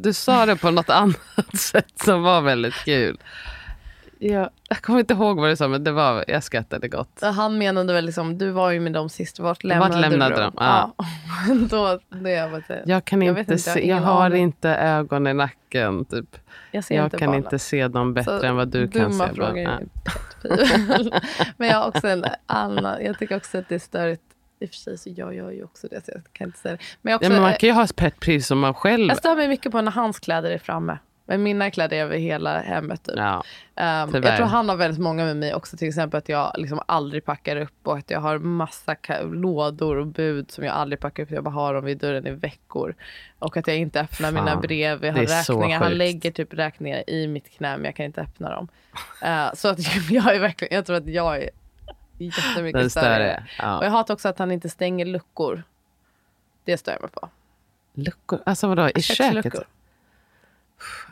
du sa det på något annat sätt som var väldigt kul. Jag, jag kommer inte ihåg vad du sa, men det var, jag skrattade gott. Han menade väl liksom, du var ju med dem sist, vart lämnade, lämnade du de? dem? Ja. Ja. då, då jag bara, Jag kan Jag inte, inte, jag har se, jag har aning. inte ögon i nacken. Typ. jag ser Jag inte kan barnen. inte se dem bättre Så än vad du kan dumma se. frågor dem. Ja. pet peeve. Men jag har också en annan, jag tycker också att det är störigt. I och för sig så jag gör ju också det, så jag kan inte säga det. Men också, Ja, men man kan ju ha ett pet peeve som man själv... jag stör mig mycket på när hans kläder är framme. Men mina kläder är över hela hemmet. Typ. Ja. Um, jag tror han har väldigt många med mig också. Till exempel att jag liksom aldrig packar upp och att jag har massa lådor och bud som jag aldrig packar upp. Jag bara har dem vid dörren i veckor. Och att jag inte öppnar Fan, mina brev. Jag har räkningar. Han lägger typ räkningar i mitt knä men jag kan inte öppna dem. Uh, så att jag är verkligen, jag tror att jag är jättemycket Den större. större. Och jag Ja. hatar också att han inte stänger luckor. Det stör jag mig på. Luckor? Alltså vadå, i köket?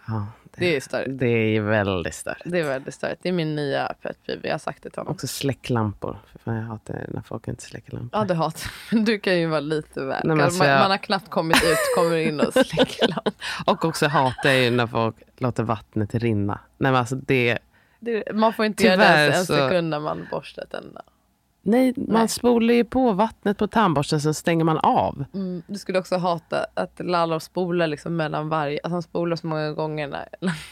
Ja, Det är störigt. det är väldigt störigt. Det är väldigt störigt. Det är min nya pet peeve. Jag har sagt det till honom. Också släcklampor. För fan, jag hatar när folk inte släcker lampor. Ja, du hatar. Du kan ju vara lite men man, alltså jag- man har knappt kommit ut, kommer in och släcker lampan. Och också hatar jag ju när folk låter vattnet rinna. Nej, men alltså det, Det- Man får inte göra det Tyvärr ens en så- sekund när man borstar tänderna. nej, man Nej. spolar ju på vattnet på tandborsten, sen stänger man av. Mm, du skulle också hata att Lalo spolar liksom mellan varje... Att han spolar så många gånger när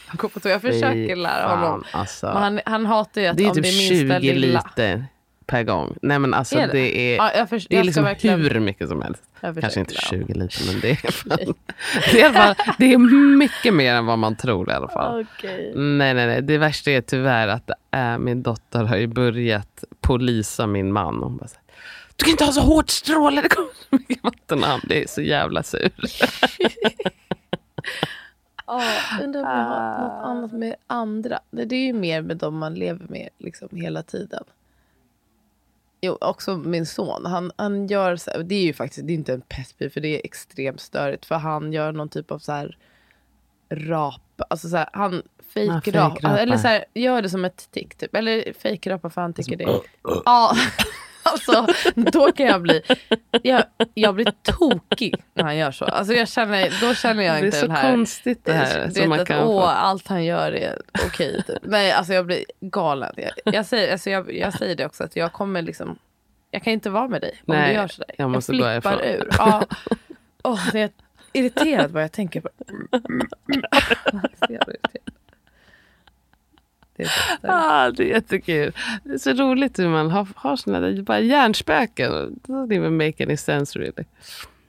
han går på toa. Jag försöker lära fan, honom. Alltså. Men han, han hatar ju att det är om typ det är minsta 20 lilla... liter per gång. Nej men alltså Är det? det? är, Ja, jag, förs- det är liksom verkligen... hur mycket som helst. Kanske inte lära honom. 20 liter men det är, fan, det, är fall, det är mycket mer än vad man tror i alla fall. Okej. Nej, nej, nej. Det värsta är tyvärr att äh, min dotter har ju börjat polisa min man. Hon bara så du kan inte ha så hårt stråle, det kommer så mycket vatten. Han blir så jävla sur. Ja, undrar om jag har något annat med andra. Det det är ju mer med dem man lever med liksom hela tiden. Jo, också min son. Han, han gör så här, det är ju faktiskt det är inte en peeve, för det är extremt störigt. För han gör någon typ av så här rap. Alltså så här, han fejkrap. fejkrapar. eller så här, gör det som ett tick typ. Eller fejkrapa för han tycker det är... Ja, alltså då kan jag bli... Jag, jag blir tokig när han gör så. Alltså jag känner, då känner jag Det är inte så den här... konstigt det här. Du vet att åh, få. allt han gör är okej. typ. Nej, alltså jag blir galen. Jag, jag, säger, alltså jag, jag säger det också, att jag kommer liksom... Jag kan inte vara med dig om Nej, du gör sådär. jag måste gå flippar härifrån. ur. Ja. Åh, det är irriterad vad jag tänker på. Så jävla irriterad. Det är. Ah, det är jättekul. Det är så roligt hur man har, har såna där bara hjärnspöken. Det even make any sense really.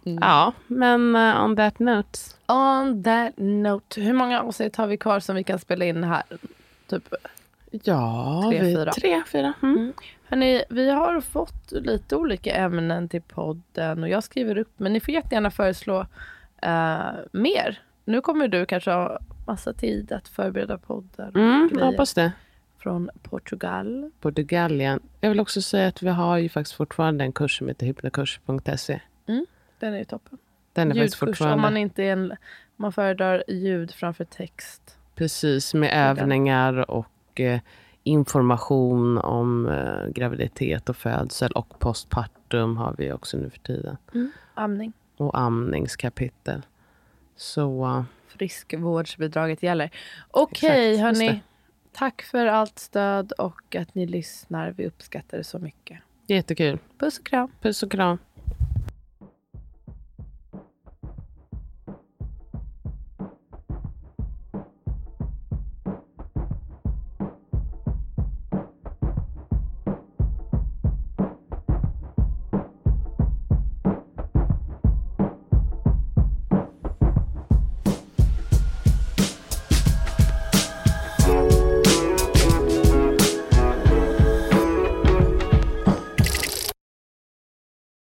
Mm. Ja, men uh, on that note. On that note, hur många avsnitt har vi kvar som vi kan spela in här? Typ Ja, Tre, vi, fyra. Tre, fyra. Mm. Hörrni, vi har fått lite olika ämnen till podden och jag skriver upp, men ni får jättegärna föreslå eh, mer. Nu kommer du kanske ha massa tid att förbereda podden. Mm, grejer hoppas det. Från Portugal. Portugalien. Jag vill också säga att vi har ju faktiskt fortfarande en kurs som heter hypnokurs.se. Den är ju toppen. Den är faktiskt Ljudkurs, fortfarande om man inte är en, man föredrar ljud framför text. precis med Portugal. övningar och eh, information om eh, graviditet och födsel och postpartum har vi också nu för tiden. Amning. Och amningskapitel. Så eh, Friskvårdsbidraget gäller. Okej, just hörni. Tack för allt stöd och att ni lyssnar. Vi uppskattar det så mycket. jättekul. Puss och kram. Puss och kram.